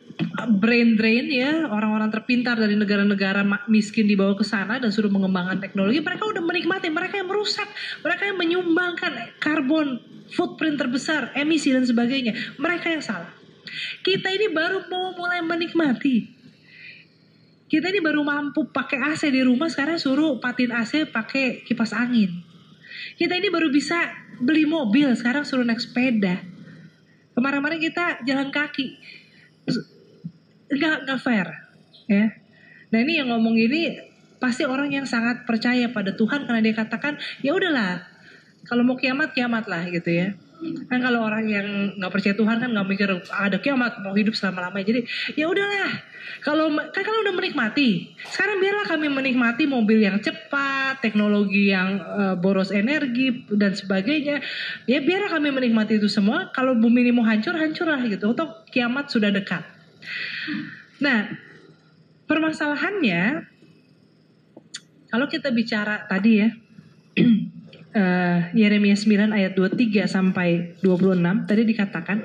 brain drain ya orang-orang terpintar dari negara-negara miskin dibawa ke sana dan suruh mengembangkan teknologi mereka udah menikmati mereka yang merusak mereka yang menyumbangkan karbon footprint terbesar emisi dan sebagainya. Mereka yang salah. Kita ini baru mau mulai menikmati. Kita ini baru mampu pakai AC di rumah sekarang suruh patin AC pakai kipas angin. Kita ini baru bisa beli mobil sekarang suruh naik sepeda. Kemarin-kemarin kita jalan kaki nggak nggak fair ya. Nah ini yang ngomong ini pasti orang yang sangat percaya pada Tuhan karena dia katakan ya udahlah kalau mau kiamat kiamat lah gitu ya. Kan kalau orang yang nggak percaya Tuhan kan nggak mikir ada kiamat mau hidup selama lamanya jadi ya udahlah kalau kan kalian udah menikmati sekarang biarlah kami menikmati mobil yang cepat teknologi yang uh, boros energi dan sebagainya. Ya biarlah kami menikmati itu semua kalau bumi ini mau hancur hancurlah gitu. Atau kiamat sudah dekat Nah, permasalahannya kalau kita bicara tadi ya uh, [CLEARS THROAT] Yeremia 9 ayat 23 sampai 26 tadi dikatakan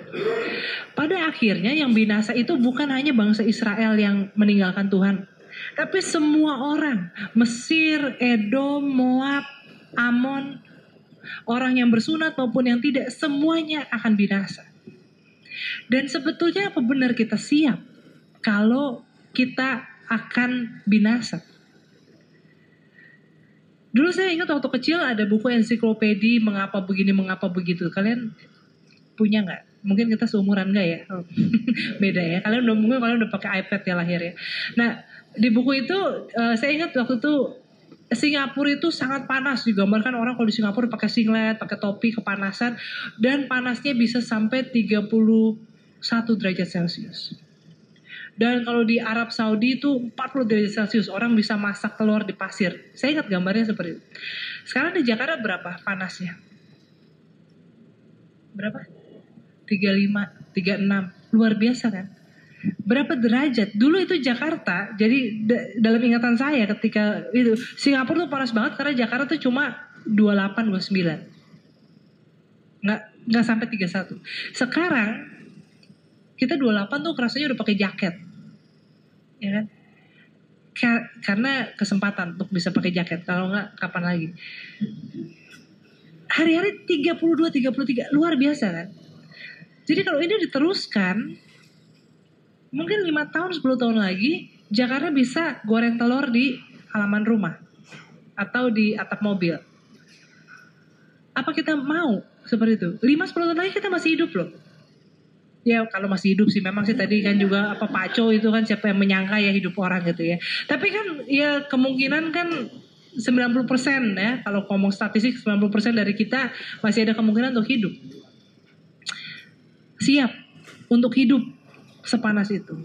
pada akhirnya yang binasa itu bukan hanya bangsa Israel yang meninggalkan Tuhan tapi semua orang Mesir, Edom, Moab, Amon orang yang bersunat maupun yang tidak semuanya akan binasa. Dan sebetulnya apa benar kita siap kalau kita akan binasa. Dulu saya ingat waktu kecil ada buku ensiklopedi mengapa begini mengapa begitu. Kalian punya nggak? Mungkin kita seumuran nggak ya? Oh. [LAUGHS] Beda ya. Kalian udah mungkin kalian udah pakai iPad ya lahir ya. Nah di buku itu uh, saya ingat waktu itu Singapura itu sangat panas digambarkan orang kalau di Singapura pakai singlet, pakai topi, kepanasan dan panasnya bisa sampai 31 derajat Celcius. Dan kalau di Arab Saudi itu 40 derajat Celcius orang bisa masak telur di pasir. Saya ingat gambarnya seperti itu. Sekarang di Jakarta berapa panasnya? Berapa? 35, 36. Luar biasa kan? Berapa derajat? Dulu itu Jakarta, jadi dalam ingatan saya ketika itu Singapura tuh panas banget karena Jakarta tuh cuma 28, 29. Nggak, nggak sampai 31. Sekarang kita 28 tuh kerasanya udah pakai jaket. Ya kan? Karena kesempatan untuk bisa pakai jaket kalau nggak kapan lagi? Hari-hari 32 33 luar biasa kan? Jadi kalau ini diteruskan mungkin lima tahun 10 tahun lagi Jakarta bisa goreng telur di halaman rumah atau di atap mobil. Apa kita mau seperti itu? 5 10 tahun lagi kita masih hidup loh ya kalau masih hidup sih memang sih tadi kan juga apa paco itu kan siapa yang menyangka ya hidup orang gitu ya. Tapi kan ya kemungkinan kan 90% ya kalau ngomong statistik 90% dari kita masih ada kemungkinan untuk hidup. Siap untuk hidup sepanas itu.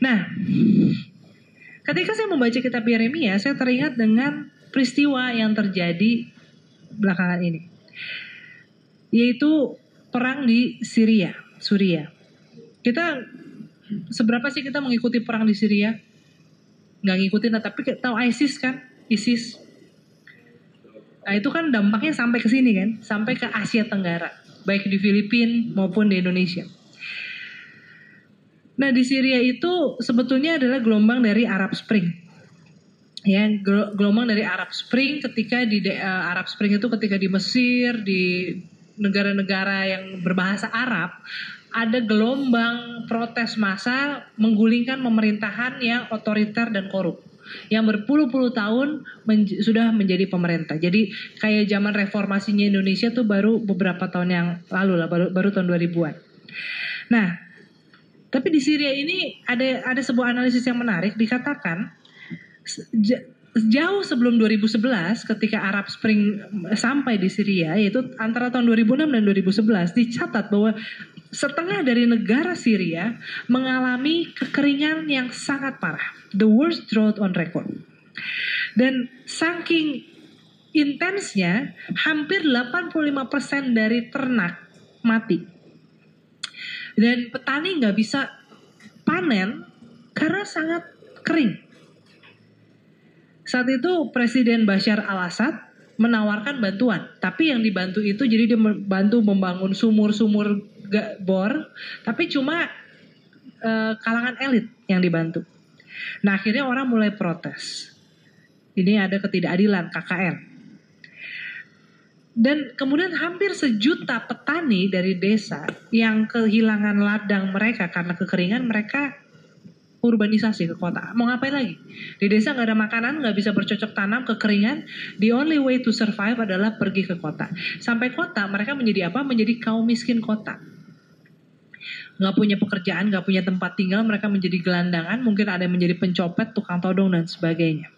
Nah, ketika saya membaca kitab Yeremia, saya teringat dengan peristiwa yang terjadi belakangan ini. yaitu perang di Syria, Suria. Kita seberapa sih kita mengikuti perang di Syria? Nggak ngikutin, nah, tapi tahu ISIS kan? ISIS. Nah itu kan dampaknya sampai ke sini kan, sampai ke Asia Tenggara, baik di Filipina maupun di Indonesia. Nah di Syria itu sebetulnya adalah gelombang dari Arab Spring. Ya, gelombang dari Arab Spring ketika di uh, Arab Spring itu ketika di Mesir, di negara-negara yang berbahasa Arab, ada gelombang protes massa menggulingkan pemerintahan yang otoriter dan korup yang berpuluh-puluh tahun men sudah menjadi pemerintah. Jadi kayak zaman reformasinya Indonesia tuh baru beberapa tahun yang lalu lah, baru, baru tahun 2000-an. Nah, tapi di Syria ini ada ada sebuah analisis yang menarik dikatakan jauh sebelum 2011 ketika Arab Spring sampai di Syria yaitu antara tahun 2006 dan 2011 dicatat bahwa setengah dari negara Syria mengalami kekeringan yang sangat parah. The worst drought on record. Dan saking intensnya hampir 85% dari ternak mati. Dan petani nggak bisa panen karena sangat kering. Saat itu Presiden Bashar al-Assad menawarkan bantuan, tapi yang dibantu itu jadi dia membantu membangun sumur-sumur bor, tapi cuma uh, kalangan elit yang dibantu. Nah akhirnya orang mulai protes. Ini ada ketidakadilan KKN dan kemudian hampir sejuta petani dari desa yang kehilangan ladang mereka karena kekeringan mereka urbanisasi ke kota. Mau ngapain lagi? Di desa nggak ada makanan, nggak bisa bercocok tanam, kekeringan. The only way to survive adalah pergi ke kota. Sampai kota mereka menjadi apa? Menjadi kaum miskin kota. Nggak punya pekerjaan, nggak punya tempat tinggal, mereka menjadi gelandangan. Mungkin ada yang menjadi pencopet, tukang todong dan sebagainya.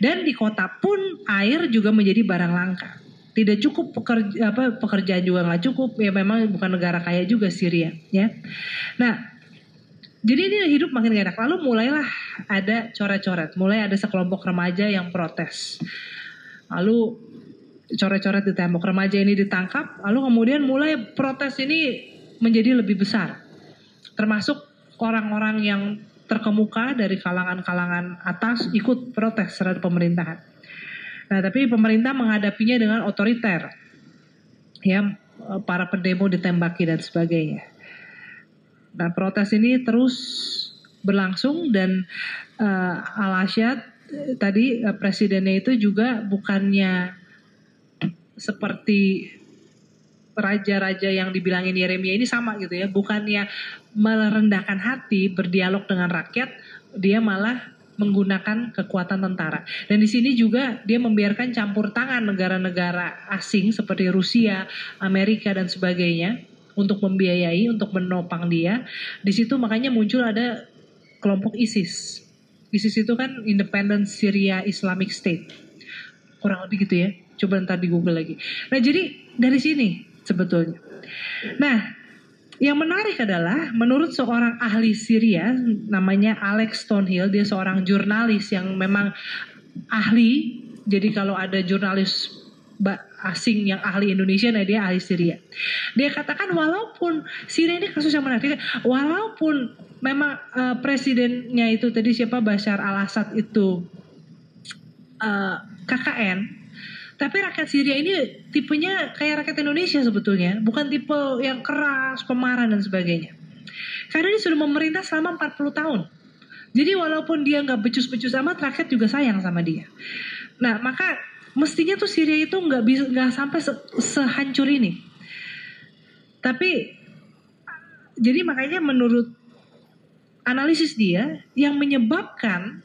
Dan di kota pun air juga menjadi barang langka. Tidak cukup pekerja apa pekerjaan juga nggak cukup ya memang bukan negara kaya juga Syria ya. Nah jadi ini hidup makin gak enak. Lalu mulailah ada coret-coret. Mulai ada sekelompok remaja yang protes. Lalu coret-coret di tembok. Remaja ini ditangkap. Lalu kemudian mulai protes ini menjadi lebih besar termasuk orang-orang yang terkemuka dari kalangan-kalangan atas ikut protes terhadap pemerintahan Nah, tapi pemerintah menghadapinya dengan otoriter. Ya, para pendemo ditembaki dan sebagainya. Nah, protes ini terus berlangsung dan uh, Al Asyad tadi uh, presidennya itu juga bukannya seperti raja-raja yang dibilangin Yeremia ini sama gitu ya, bukannya merendahkan hati berdialog dengan rakyat, dia malah menggunakan kekuatan tentara. Dan di sini juga dia membiarkan campur tangan negara-negara asing seperti Rusia, Amerika dan sebagainya untuk membiayai, untuk menopang dia. Di situ makanya muncul ada kelompok ISIS. ISIS itu kan Independent Syria Islamic State. Kurang lebih gitu ya. Coba ntar di Google lagi. Nah jadi dari sini sebetulnya. Nah yang menarik adalah menurut seorang ahli Syria namanya Alex Stonehill, dia seorang jurnalis yang memang ahli. Jadi kalau ada jurnalis asing yang ahli Indonesia, nah dia ahli Syria. Dia katakan walaupun Syria ini kasus yang menarik, walaupun memang uh, presidennya itu tadi siapa Bashar al-Assad itu uh, eh, KKN, tapi rakyat Syria ini tipenya kayak rakyat Indonesia sebetulnya, bukan tipe yang keras, pemarah dan sebagainya. Karena dia sudah memerintah selama 40 tahun. Jadi walaupun dia nggak becus-becus amat, rakyat juga sayang sama dia. Nah maka mestinya tuh Syria itu nggak bisa nggak sampai se sehancur ini. Tapi jadi makanya menurut analisis dia yang menyebabkan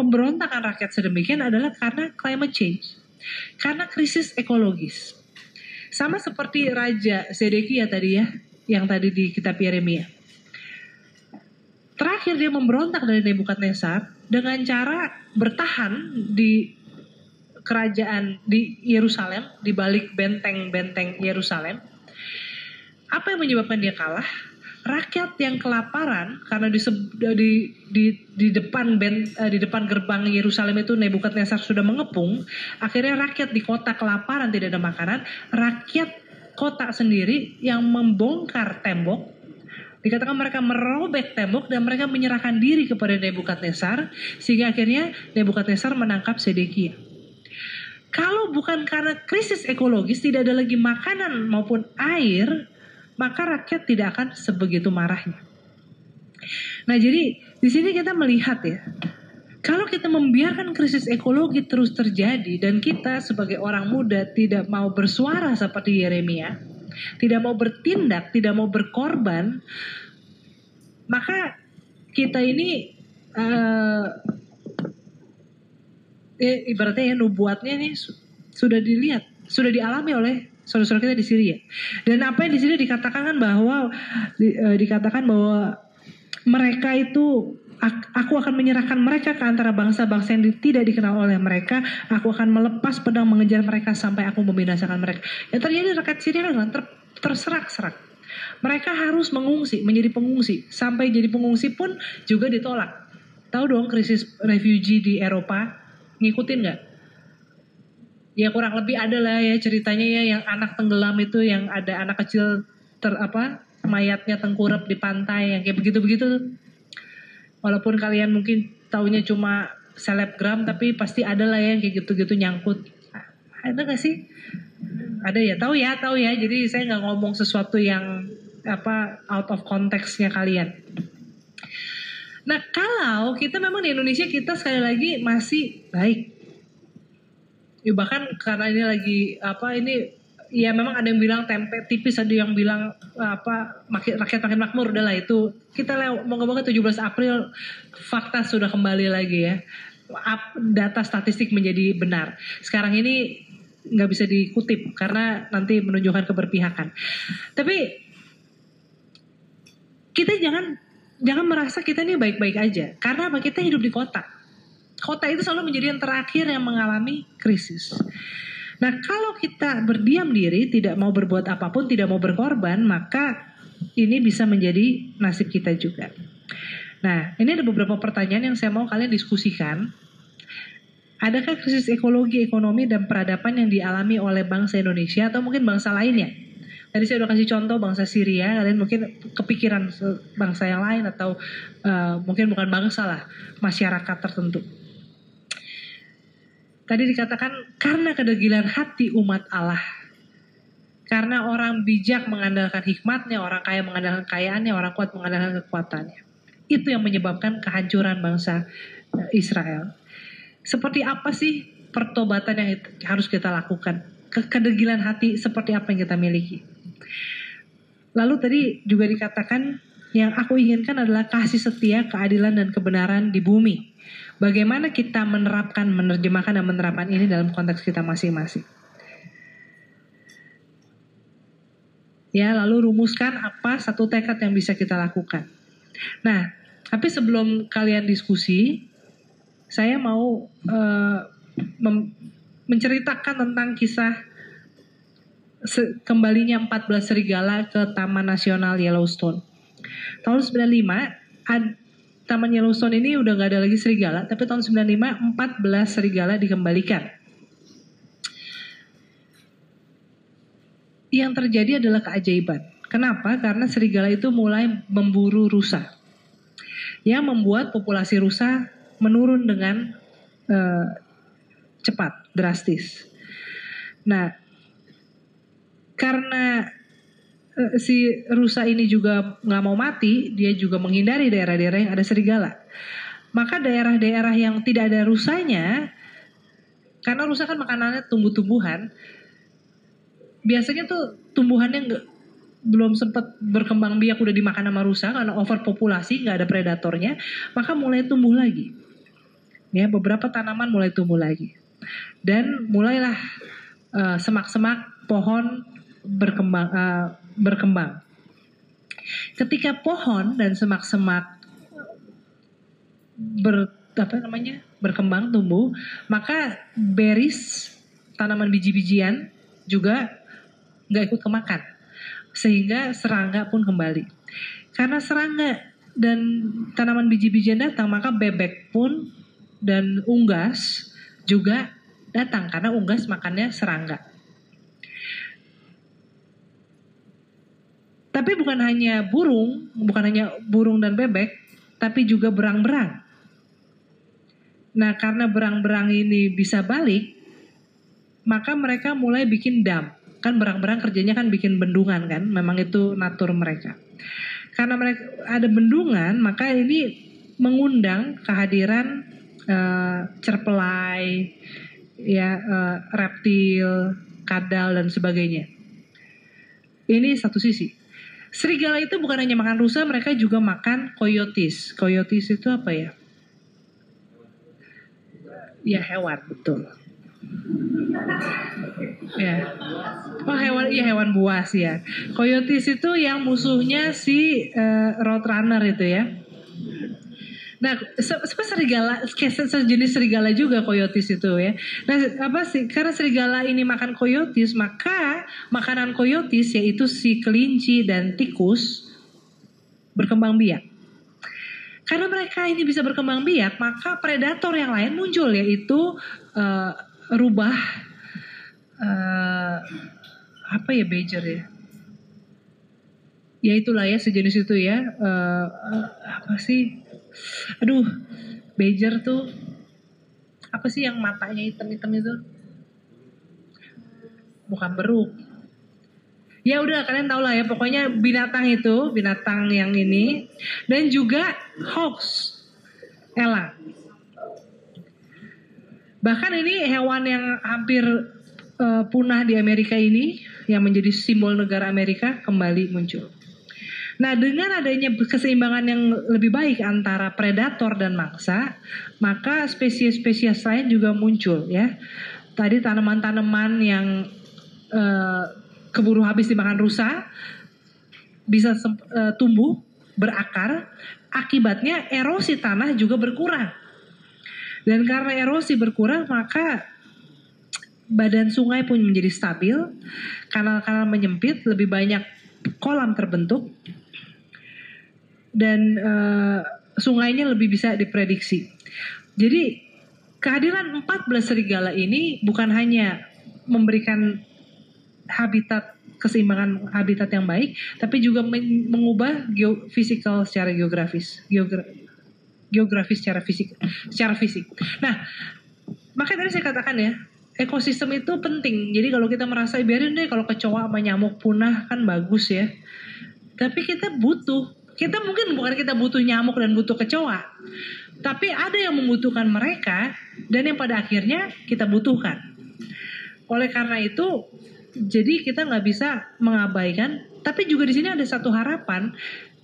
pemberontakan rakyat sedemikian adalah karena climate change. Karena krisis ekologis. Sama seperti Raja Zedekia tadi ya, yang tadi di kitab Yeremia. Terakhir dia memberontak dari Nebukadnezar dengan cara bertahan di kerajaan di Yerusalem, di balik benteng-benteng Yerusalem. Apa yang menyebabkan dia kalah? Rakyat yang kelaparan karena di di di, di depan ben, uh, di depan gerbang Yerusalem itu Nebukadnezar sudah mengepung, akhirnya rakyat di kota kelaparan tidak ada makanan, rakyat kota sendiri yang membongkar tembok Dikatakan mereka merobek tembok dan mereka menyerahkan diri kepada Nebukadnezar sehingga akhirnya Nebukadnezar menangkap Sedekia. Kalau bukan karena krisis ekologis tidak ada lagi makanan maupun air, maka rakyat tidak akan sebegitu marahnya. Nah, jadi di sini kita melihat ya, kalau kita membiarkan krisis ekologi terus terjadi dan kita sebagai orang muda tidak mau bersuara seperti Yeremia, tidak mau bertindak, tidak mau berkorban, maka kita ini uh, eh, ibaratnya ya nubuatnya nih sudah dilihat, sudah dialami oleh saudara-saudara kita di Syria. Dan apa yang di sini dikatakan kan bahwa di, uh, dikatakan bahwa mereka itu aku akan menyerahkan mereka ke antara bangsa-bangsa yang tidak dikenal oleh mereka. Aku akan melepas pedang mengejar mereka sampai aku membinasakan mereka. Yang terjadi rakyat Syria adalah ter, terserak-serak. Mereka harus mengungsi, menjadi pengungsi. Sampai jadi pengungsi pun juga ditolak. Tahu dong krisis refugee di Eropa? Ngikutin nggak? Ya kurang lebih ada lah ya ceritanya ya yang anak tenggelam itu yang ada anak kecil ter apa mayatnya tengkurap di pantai yang kayak begitu-begitu. Walaupun kalian mungkin taunya cuma selebgram tapi pasti ada lah ya kayak gitu-gitu nyangkut. Ada gak sih? Ada ya? Tahu ya tahu ya. Jadi saya nggak ngomong sesuatu yang apa out of konteksnya kalian. Nah kalau kita memang di Indonesia kita sekali lagi masih baik ya bahkan karena ini lagi apa ini ya memang ada yang bilang tempe tipis ada yang bilang apa makin rakyat makin makmur udahlah itu. Kita moga-moga 17 April fakta sudah kembali lagi ya. Up, data statistik menjadi benar. Sekarang ini nggak bisa dikutip karena nanti menunjukkan keberpihakan. Tapi kita jangan jangan merasa kita ini baik-baik aja. Karena apa? Kita hidup di kota kota itu selalu menjadi yang terakhir yang mengalami krisis Nah, kalau kita berdiam diri, tidak mau berbuat apa pun, tidak mau berkorban, maka ini bisa menjadi nasib kita juga. Nah, ini ada beberapa pertanyaan yang saya mau kalian diskusikan. Adakah krisis ekologi, ekonomi, dan peradaban yang dialami oleh bangsa Indonesia atau mungkin bangsa lainnya? Tadi saya udah kasih contoh bangsa Syria, kalian mungkin kepikiran bangsa yang lain atau uh, mungkin bukan bangsa lah, masyarakat tertentu. Tadi dikatakan karena kedegilan hati umat Allah. Karena orang bijak mengandalkan hikmatnya, orang kaya mengandalkan kekayaannya, orang kuat mengandalkan kekuatannya. Itu yang menyebabkan kehancuran bangsa eh, Israel. Seperti apa sih pertobatan yang harus kita lakukan? Kedegilan hati seperti apa yang kita miliki? Lalu tadi juga dikatakan yang aku inginkan adalah kasih setia, keadilan dan kebenaran di bumi. Bagaimana kita menerapkan, menerjemahkan dan menerapkan ini dalam konteks kita masing-masing. Ya, lalu rumuskan apa satu tekad yang bisa kita lakukan. Nah, tapi sebelum kalian diskusi, saya mau uh, menceritakan tentang kisah kembalinya 14 serigala ke Taman Nasional Yellowstone. Tahun 95 ad, Taman Yellowstone ini udah gak ada lagi serigala, tapi tahun 95 14 serigala dikembalikan. Yang terjadi adalah keajaiban. Kenapa? Karena serigala itu mulai memburu rusa. Yang membuat populasi rusa menurun dengan uh, cepat, drastis. Nah, karena Eh, si rusa ini juga nggak mau mati, dia juga menghindari daerah-daerah yang ada serigala. Maka daerah-daerah yang tidak ada rusanya, karena rusa kan makanannya tumbuh-tumbuhan, biasanya tuh tumbuhannya nggak belum sempat berkembang biak udah dimakan sama rusa karena overpopulasi nggak ada predatornya maka mulai tumbuh lagi ya beberapa tanaman mulai tumbuh lagi dan mulailah uh, semak-semak pohon berkembang uh, berkembang. Ketika pohon dan semak-semak ber apa namanya berkembang tumbuh, maka beris tanaman biji-bijian juga nggak ikut kemakan, sehingga serangga pun kembali. Karena serangga dan tanaman biji-bijian datang, maka bebek pun dan unggas juga datang karena unggas makannya serangga. Tapi bukan hanya burung, bukan hanya burung dan bebek, tapi juga berang-berang. Nah, karena berang-berang ini bisa balik, maka mereka mulai bikin dam. Kan berang-berang kerjanya kan bikin bendungan kan, memang itu natur mereka. Karena mereka ada bendungan, maka ini mengundang kehadiran uh, cerpelai, ya uh, reptil, kadal dan sebagainya. Ini satu sisi. Serigala itu bukan hanya makan rusa, mereka juga makan coyotes. Coyotes itu apa ya? Ya hewan, betul. Ya. Oh hewan, iya hewan buas ya. Coyotes itu yang musuhnya si uh, roadrunner itu ya. Nah, seperti serigala, sejenis serigala juga koyotis itu ya. Nah, apa sih? Karena serigala ini makan koyotis, maka makanan koyotis yaitu si kelinci dan tikus berkembang biak. Karena mereka ini bisa berkembang biak, maka predator yang lain muncul yaitu uh, rubah uh, apa ya badger ya? Ya itulah ya sejenis itu ya. Uh, uh, apa sih? Aduh bejer tuh apa sih yang matanya hitam-hitam itu? Bukan beruk. Ya udah kalian tau lah ya pokoknya binatang itu binatang yang ini dan juga hoax. Elang bahkan ini hewan yang hampir uh, punah di Amerika ini yang menjadi simbol negara Amerika kembali muncul Nah, dengan adanya keseimbangan yang lebih baik antara predator dan mangsa, maka spesies-spesies lain juga muncul ya. Tadi tanaman-tanaman yang uh, keburu habis dimakan rusa bisa uh, tumbuh berakar, akibatnya erosi tanah juga berkurang. Dan karena erosi berkurang, maka badan sungai pun menjadi stabil, kanal-kanal menyempit, lebih banyak kolam terbentuk, dan uh, sungainya lebih bisa diprediksi. Jadi kehadiran 14 serigala ini bukan hanya memberikan habitat keseimbangan habitat yang baik, tapi juga mengubah geofisikal secara geografis, Geogra geografis secara fisik, secara fisik. Nah, makanya tadi saya katakan ya, ekosistem itu penting. Jadi kalau kita merasa biarin deh kalau kecoa sama nyamuk punah kan bagus ya. Tapi kita butuh kita mungkin bukan kita butuh nyamuk dan butuh kecoa, tapi ada yang membutuhkan mereka dan yang pada akhirnya kita butuhkan. Oleh karena itu, jadi kita nggak bisa mengabaikan. Tapi juga di sini ada satu harapan,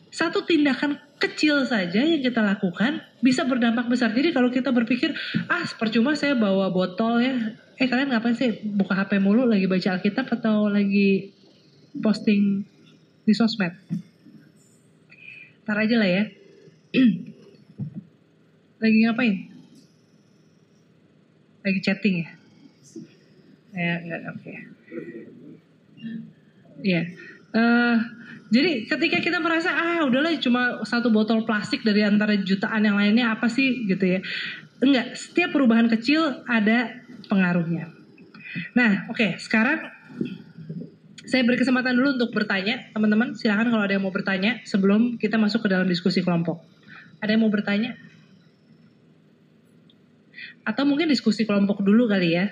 satu tindakan kecil saja yang kita lakukan bisa berdampak besar. Jadi kalau kita berpikir, ah percuma saya bawa botol ya, eh kalian ngapain sih buka HP mulu lagi baca Alkitab atau lagi posting di sosmed? Ntar aja lah ya. [CLEARS THROAT] Lagi ngapain? Lagi chatting ya? Ya, enggak, oke. Okay. Iya. Uh, jadi ketika kita merasa ah udahlah cuma satu botol plastik dari antara jutaan yang lainnya apa sih gitu ya. Enggak, setiap perubahan kecil ada pengaruhnya. Nah, oke, okay, sekarang saya beri kesempatan dulu untuk bertanya, teman-teman. Silahkan kalau ada yang mau bertanya sebelum kita masuk ke dalam diskusi kelompok. Ada yang mau bertanya? Atau mungkin diskusi kelompok dulu kali ya.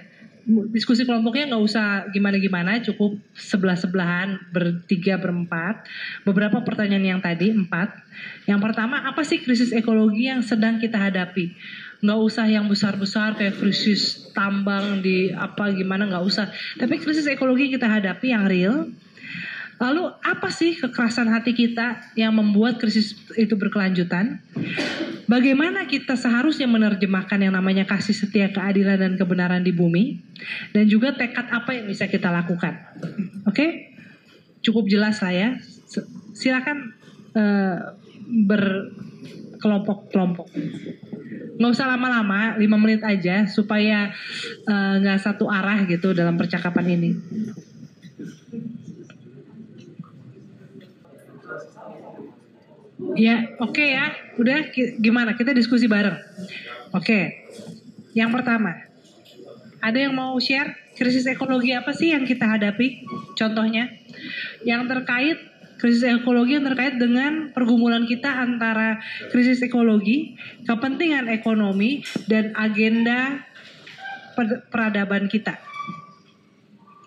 Diskusi kelompoknya nggak usah gimana-gimana, cukup sebelah-sebelahan, bertiga, berempat. Beberapa pertanyaan yang tadi, empat. Yang pertama, apa sih krisis ekologi yang sedang kita hadapi? Nggak usah yang besar-besar kayak krisis tambang di apa gimana nggak usah. Tapi krisis ekologi kita hadapi yang real. Lalu apa sih kekerasan hati kita yang membuat krisis itu berkelanjutan? Bagaimana kita seharusnya menerjemahkan yang namanya kasih setia keadilan dan kebenaran di bumi? Dan juga tekad apa yang bisa kita lakukan? Oke? Okay? cukup jelas lah ya. Silakan uh, berkelompok-kelompok nggak usah lama-lama, lima menit aja supaya eh, nggak uh, satu arah gitu dalam percakapan ini. Ya, oke okay ya. Udah gimana? Kita diskusi bareng. Oke. Okay. Yang pertama, ada yang mau share krisis ekologi apa sih yang kita hadapi? Contohnya, yang terkait krisis ekologi yang terkait dengan pergumulan kita antara krisis ekologi, kepentingan ekonomi, dan agenda peradaban kita.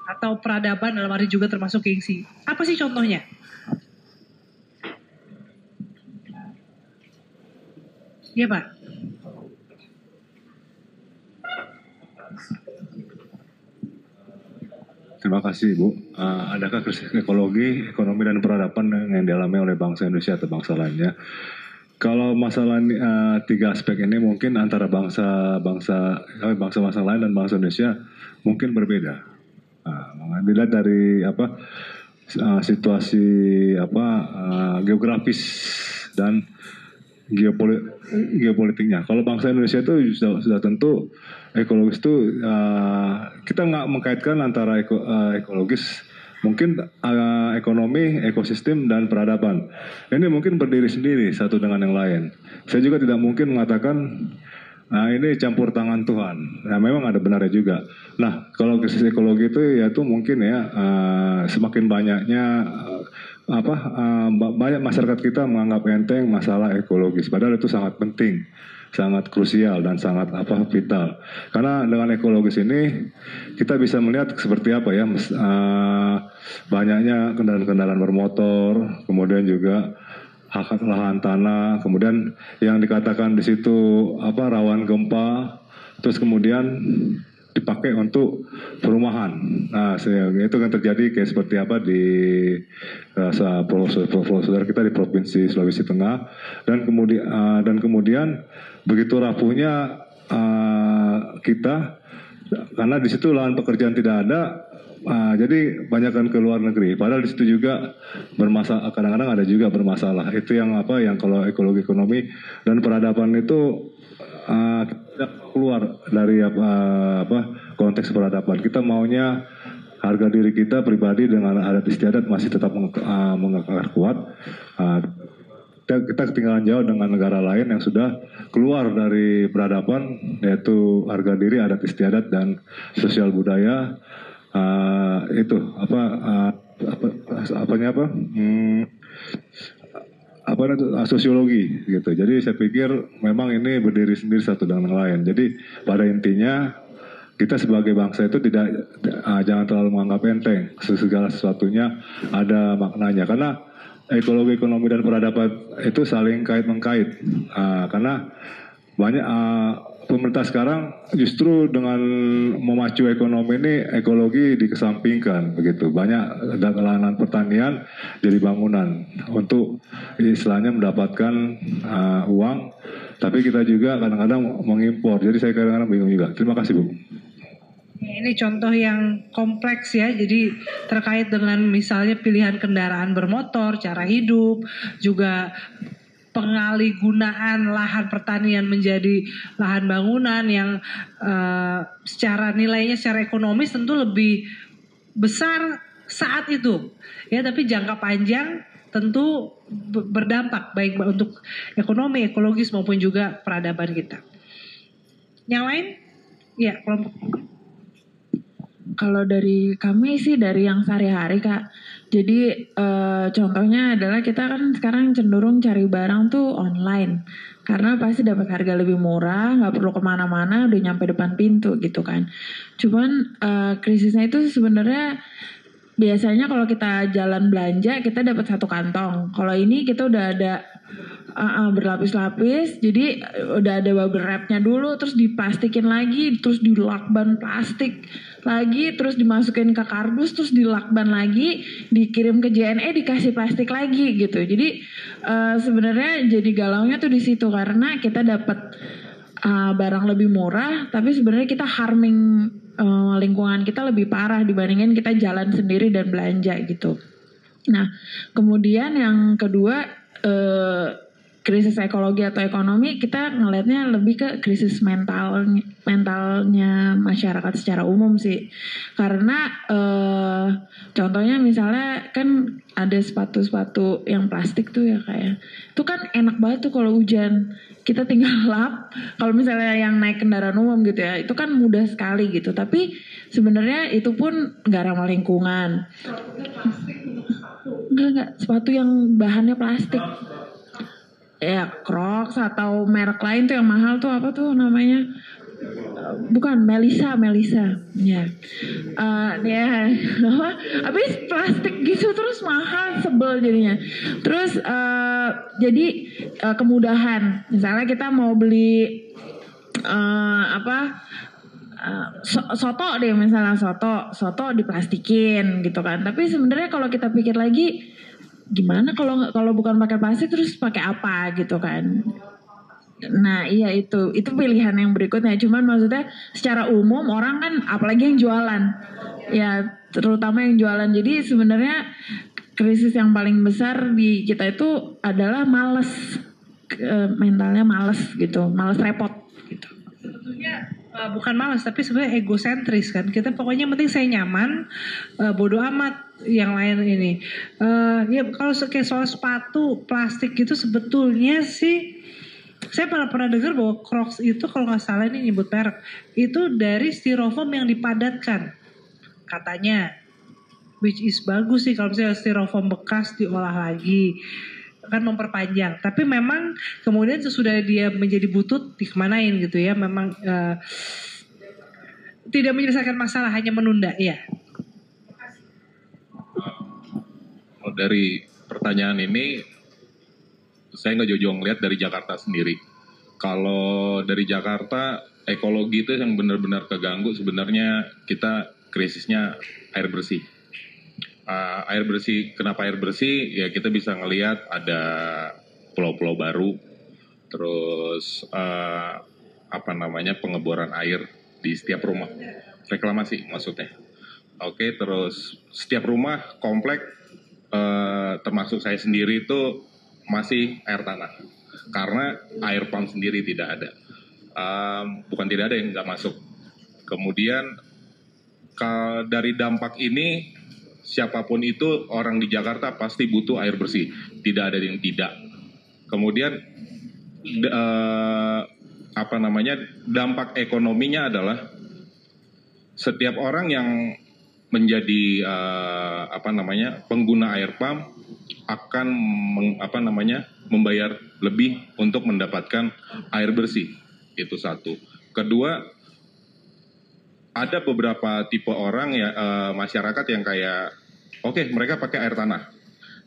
Atau peradaban dalam arti juga termasuk gengsi. Apa sih contohnya? Iya Pak. Terima kasih Bu. Uh, adakah krisis ekologi, ekonomi dan peradaban yang dialami oleh bangsa Indonesia atau bangsa lainnya? Kalau masalah uh, tiga aspek ini mungkin antara bangsa bangsa bangsa bangsa lain dan bangsa Indonesia mungkin berbeda. Uh, dilihat dari apa uh, situasi apa uh, geografis dan geopolit geopolitiknya. Kalau bangsa Indonesia itu sudah, sudah tentu ekologis itu uh, kita nggak mengkaitkan antara eko, uh, ekologis mungkin uh, ekonomi, ekosistem dan peradaban. Ini mungkin berdiri sendiri satu dengan yang lain. Saya juga tidak mungkin mengatakan Nah ini campur tangan Tuhan. Nah memang ada benarnya juga. Nah kalau krisis ekologi itu ya itu mungkin ya uh, semakin banyaknya uh, apa uh, banyak masyarakat kita menganggap enteng masalah ekologis padahal itu sangat penting sangat krusial dan sangat apa vital. Karena dengan ekologis ini kita bisa melihat seperti apa ya uh, banyaknya kendaraan-kendaraan bermotor kemudian juga hak lahan tanah kemudian yang dikatakan di situ apa rawan gempa terus kemudian dipakai untuk perumahan. Nah, itu kan terjadi kayak seperti apa di uh, saudara kita di provinsi Sulawesi Tengah dan kemudian uh, dan kemudian begitu rapuhnya uh, kita karena di situ lahan pekerjaan tidak ada Uh, jadi banyakkan ke luar negeri. Padahal di situ juga bermasalah. Kadang-kadang ada juga bermasalah. Itu yang apa? Yang kalau ekologi ekonomi dan peradaban itu uh, keluar dari apa, apa konteks peradaban. Kita maunya harga diri kita pribadi dengan adat istiadat masih tetap uh, mengakar kuat. Uh, kita, kita ketinggalan jauh dengan negara lain yang sudah keluar dari peradaban yaitu harga diri adat istiadat dan sosial budaya uh, itu apa uh, apa apanya apa hmm, apa sosiologi gitu. Jadi saya pikir memang ini berdiri sendiri satu dengan yang lain. Jadi pada intinya kita sebagai bangsa itu tidak uh, jangan terlalu menganggap enteng segala sesuatunya ada maknanya karena ekologi ekonomi dan peradaban itu saling kait mengkait uh, karena banyak uh, pemerintah sekarang justru dengan memacu ekonomi ini ekologi dikesampingkan begitu. Banyak lahan pertanian jadi bangunan untuk istilahnya mendapatkan uh, uang tapi kita juga kadang-kadang mengimpor. Jadi saya kadang-kadang bingung juga. Terima kasih bu. Ini contoh yang kompleks ya, jadi terkait dengan misalnya pilihan kendaraan bermotor, cara hidup, juga pengalih gunaan lahan pertanian menjadi lahan bangunan yang uh, secara nilainya secara ekonomis tentu lebih besar saat itu. Ya tapi jangka panjang tentu berdampak baik untuk ekonomi ekologis maupun juga peradaban kita. Yang lain? Ya kelompok kalau dari kami sih dari yang sehari-hari kak jadi uh, contohnya adalah kita kan sekarang cenderung cari barang tuh online karena pasti dapat harga lebih murah, nggak perlu ke mana-mana, udah nyampe depan pintu gitu kan. Cuman uh, krisisnya itu sebenarnya biasanya kalau kita jalan belanja kita dapat satu kantong. Kalau ini kita udah ada uh, uh, berlapis-lapis, jadi udah ada bubble wrapnya dulu, terus diplastikin lagi, terus dilakban plastik lagi terus dimasukin ke kardus terus dilakban lagi dikirim ke JNE dikasih plastik lagi gitu. Jadi uh, sebenarnya jadi galaunya tuh di situ karena kita dapat uh, barang lebih murah tapi sebenarnya kita harming uh, lingkungan kita lebih parah dibandingin kita jalan sendiri dan belanja gitu. Nah kemudian yang kedua krisis ekologi atau ekonomi kita ngelihatnya lebih ke krisis mental mentalnya masyarakat secara umum sih. Karena eh, contohnya misalnya kan ada sepatu-sepatu yang plastik tuh ya kayak ya. itu kan enak banget tuh kalau hujan. Kita tinggal [LAUGHS] lap kalau misalnya yang naik kendaraan umum gitu ya itu kan mudah sekali gitu. Tapi sebenarnya itu pun nggak ramah lingkungan. Enggak enggak sepatu yang bahannya plastik ya Crocs atau merek lain tuh yang mahal tuh apa tuh namanya? Bukan Melisa Melisa ya Eh, ya [LAUGHS] apa? Habis plastik gitu terus mahal sebel jadinya. Terus eh, jadi eh, kemudahan. Misalnya kita mau beli eh, apa? Eh, so- soto deh misalnya soto. Soto diplastikin gitu kan. Tapi sebenarnya kalau kita pikir lagi gimana kalau kalau bukan pakai plastik terus pakai apa gitu kan Nah iya itu itu pilihan yang berikutnya. Cuman maksudnya secara umum orang kan apalagi yang jualan, ya terutama yang jualan. Jadi sebenarnya krisis yang paling besar di kita itu adalah males Eh, mentalnya males gitu, males repot gitu. Uh, bukan malas tapi sebenarnya egosentris kan. Kita pokoknya penting saya nyaman uh, bodoh amat yang lain ini. Uh, ya kalau kayak soal sepatu plastik gitu sebetulnya sih saya pernah pernah dengar bahwa Crocs itu kalau nggak salah ini nyebut merek itu dari styrofoam yang dipadatkan katanya. Which is bagus sih kalau misalnya styrofoam bekas diolah lagi kan memperpanjang tapi memang kemudian sesudah dia menjadi butut dikemanain gitu ya memang eh, tidak menyelesaikan masalah hanya menunda ya Oh, dari pertanyaan ini saya nggak jauh-jauh ngeliat dari Jakarta sendiri. Kalau dari Jakarta ekologi itu yang benar-benar keganggu sebenarnya kita krisisnya air bersih. Uh, air bersih, kenapa air bersih? Ya kita bisa ngelihat ada pulau-pulau baru, terus uh, apa namanya pengeboran air di setiap rumah, reklamasi maksudnya. Oke, terus setiap rumah komplek eh, termasuk saya sendiri itu masih air tanah karena air pump sendiri tidak ada. Em, bukan tidak ada yang nggak masuk. Kemudian dari dampak ini siapa pun itu orang di Jakarta pasti butuh air bersih. Tidak ada yang tidak. Kemudian d- eh, apa namanya dampak ekonominya adalah setiap orang yang menjadi eh, apa namanya pengguna air pump akan meng- apa namanya membayar lebih untuk mendapatkan air bersih itu satu kedua ada beberapa tipe orang ya eh, masyarakat yang kayak oke mereka pakai air tanah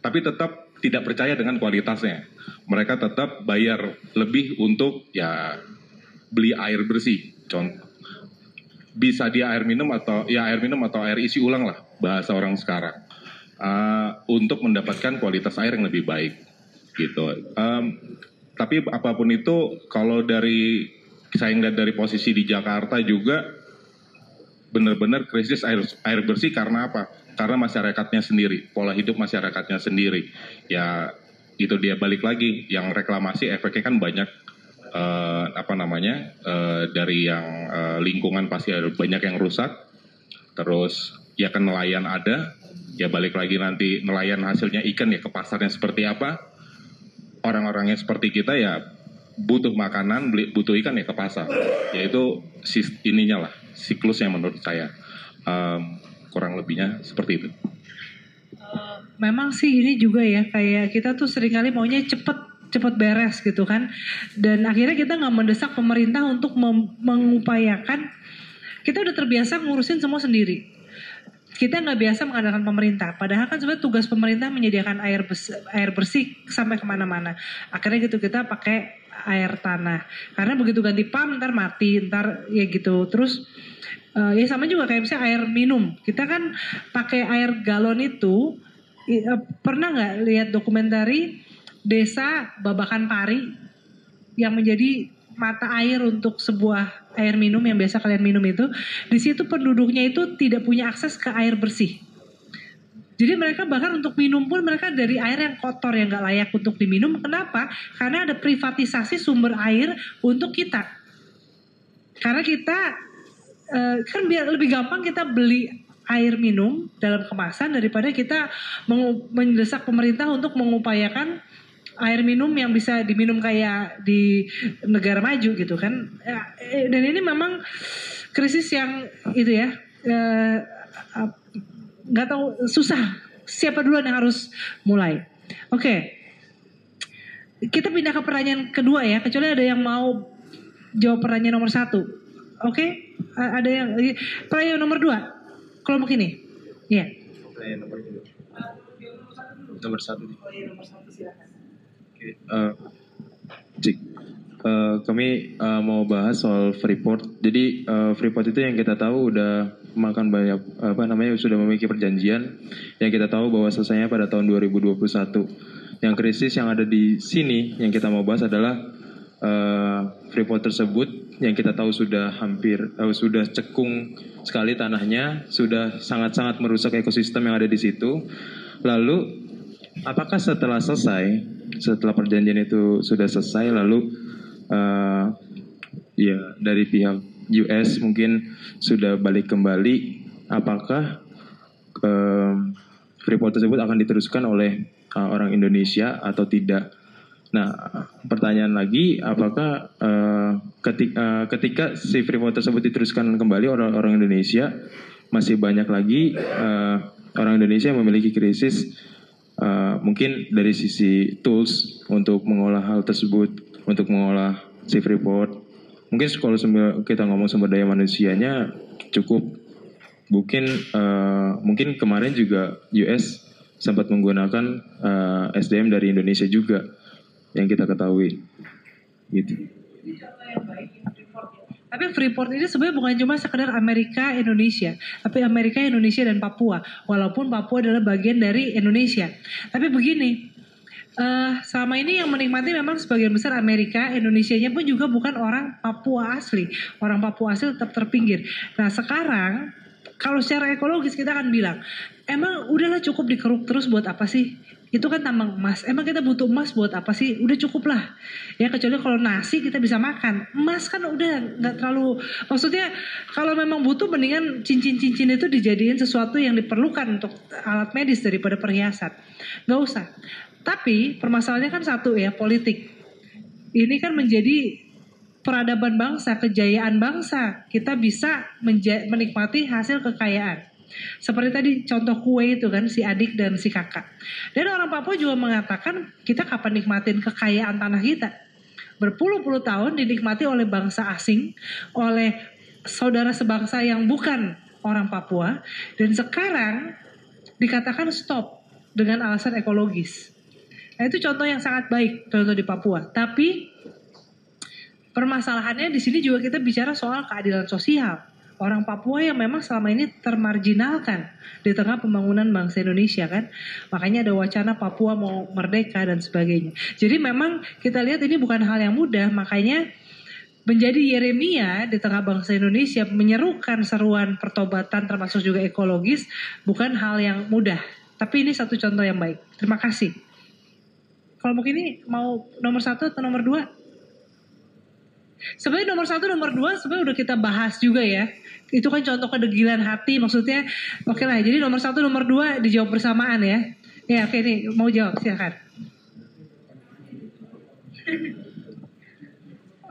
tapi tetap tidak percaya dengan kualitasnya. Mereka tetap bayar lebih untuk ya beli air bersih. Contoh bisa dia air minum atau ya air minum atau air isi ulang lah bahasa orang sekarang. Uh, untuk mendapatkan kualitas air yang lebih baik gitu. Um, tapi apa pun itu kalau dari saya ngeliat dari posisi di Jakarta juga benar-benar krisis air air bersih karena apa? Karena masyarakatnya sendiri, pola hidup masyarakatnya sendiri. Ya itu dia balik lagi yang reklamasi efeknya kan banyak eh, apa namanya eh, dari yang eh, lingkungan pasti ada banyak yang rusak terus ya kan nelayan ada ya balik lagi nanti nelayan hasilnya ikan ya ke pasarnya seperti apa orang-orangnya seperti kita ya butuh makanan butuh ikan ya ke pasar yaitu sis, ininya lah siklusnya menurut saya Em, kurang lebihnya seperti itu. Memang sih ini juga ya kayak kita tuh sering kali maunya cepet cepet beres gitu kan. Dan akhirnya kita nggak mendesak pemerintah untuk mengupayakan kita udah terbiasa ngurusin semua sendiri. Kita nggak biasa mengandalkan pemerintah. Padahal kan sebenarnya tugas pemerintah menyediakan air bersih, air bersih sampai ke mana-mana. Akhirnya gitu kita pakai air tanah. Karena begitu ganti pump ntar mati ntar ya gitu. Terus eh, ya sama juga kayak misalnya air minum. Kita kan pakai air galon itu eh, pernah nggak lihat dokumentari desa babakan pari yang menjadi mata air untuk sebuah air minum yang biasa kalian minum itu? Di situ penduduknya itu tidak punya akses ke air bersih jadi mereka bahkan untuk minum pun mereka dari air yang kotor yang nggak layak untuk diminum. Kenapa? Karena ada privatisasi sumber air untuk kita. Karena kita eh, kan biar lebih gampang kita beli air minum dalam kemasan daripada kita mendesak pemerintah untuk mengupayakan air minum yang bisa diminum kayak di negara maju gitu kan. Ya, eh, dan ini memang krisis yang itu ya eh, nggak tahu susah siapa duluan yang harus mulai? Oke, kita pindah ke pertanyaan kedua ya, kecuali ada yang mau jawab pertanyaan nomor satu. Oke, A- ada yang pertanyaan nomor dua, kelompok ini. Iya. nomor satu. Oke, eh, Cik, Eh, kami eh, mau bahas soal Freeport. Jadi eh, Freeport itu yang kita tahu udah makan banyak apa namanya sudah memiliki perjanjian yang kita tahu bahwa selesainya pada tahun 2021. Yang krisis yang ada di sini yang kita mau bahas adalah eh, Freeport tersebut yang kita tahu sudah hampir eh, sudah cekung sekali tanahnya, sudah sangat-sangat merusak ekosistem yang ada di situ. Lalu apakah setelah selesai, setelah perjanjian itu sudah selesai, lalu eh, ya dari pihak US mungkin sudah balik kembali, apakah eh, Freeport tersebut akan diteruskan oleh eh, orang Indonesia atau tidak? Nah, pertanyaan lagi, apakah eh, ketika, eh, ketika si Freeport tersebut diteruskan kembali oleh orang Indonesia, masih banyak lagi eh, orang Indonesia yang memiliki krisis eh, mungkin dari sisi tools untuk mengolah hal tersebut, untuk mengolah si Freeport. Mungkin kalau kita ngomong sumber daya manusianya cukup. Mungkin eh, mungkin kemarin juga US sempat menggunakan eh, SDM dari Indonesia juga yang kita ketahui. Gitu. Tapi Freeport ini sebenarnya bukan cuma sekedar Amerika Indonesia, tapi Amerika Indonesia dan Papua. Walaupun Papua adalah bagian dari Indonesia. Tapi begini, eh, selama ini yang menikmati memang sebagian besar Amerika, Indonesianya pun juga bukan orang Papua asli. Orang Papua asli tetap terpinggir. Nah sekarang kalau secara ekologis kita akan bilang, emang udahlah cukup dikeruk terus buat apa sih? Itu kan tambang emas. Emang kita butuh emas buat apa sih? Udah cukup lah. Ya kecuali kalau nasi kita bisa makan. Emas kan udah nggak terlalu. Maksudnya kalau memang butuh mendingan cincin-cincin itu dijadiin sesuatu yang diperlukan untuk alat medis daripada perhiasan. Nggak usah. Tapi permasalahannya kan satu ya politik. Ini kan menjadi peradaban bangsa, kejayaan bangsa. Kita bisa menikmati hasil kekayaan. Seperti tadi contoh kue itu kan si adik dan si kakak. Dan orang Papua juga mengatakan kita kapan nikmatin kekayaan tanah kita. Berpuluh-puluh tahun dinikmati oleh bangsa asing, oleh saudara sebangsa yang bukan orang Papua. Dan sekarang dikatakan stop dengan alasan ekologis. Nah itu contoh yang sangat baik contoh di Papua. Tapi permasalahannya di sini juga kita bicara soal keadilan sosial. Orang Papua yang memang selama ini termarginalkan di tengah pembangunan bangsa Indonesia kan. Makanya ada wacana Papua mau merdeka dan sebagainya. Jadi memang kita lihat ini bukan hal yang mudah. Makanya menjadi Yeremia di tengah bangsa Indonesia menyerukan seruan pertobatan termasuk juga ekologis bukan hal yang mudah. Tapi ini satu contoh yang baik. Terima kasih. Kelompok ini mau nomor satu atau nomor dua? Sebenarnya nomor satu, nomor dua sebenarnya udah kita bahas juga ya. Itu kan contoh kedegilan hati maksudnya. Oke lah, jadi nomor satu, nomor dua dijawab bersamaan ya. Ya oke nih, mau jawab silakan.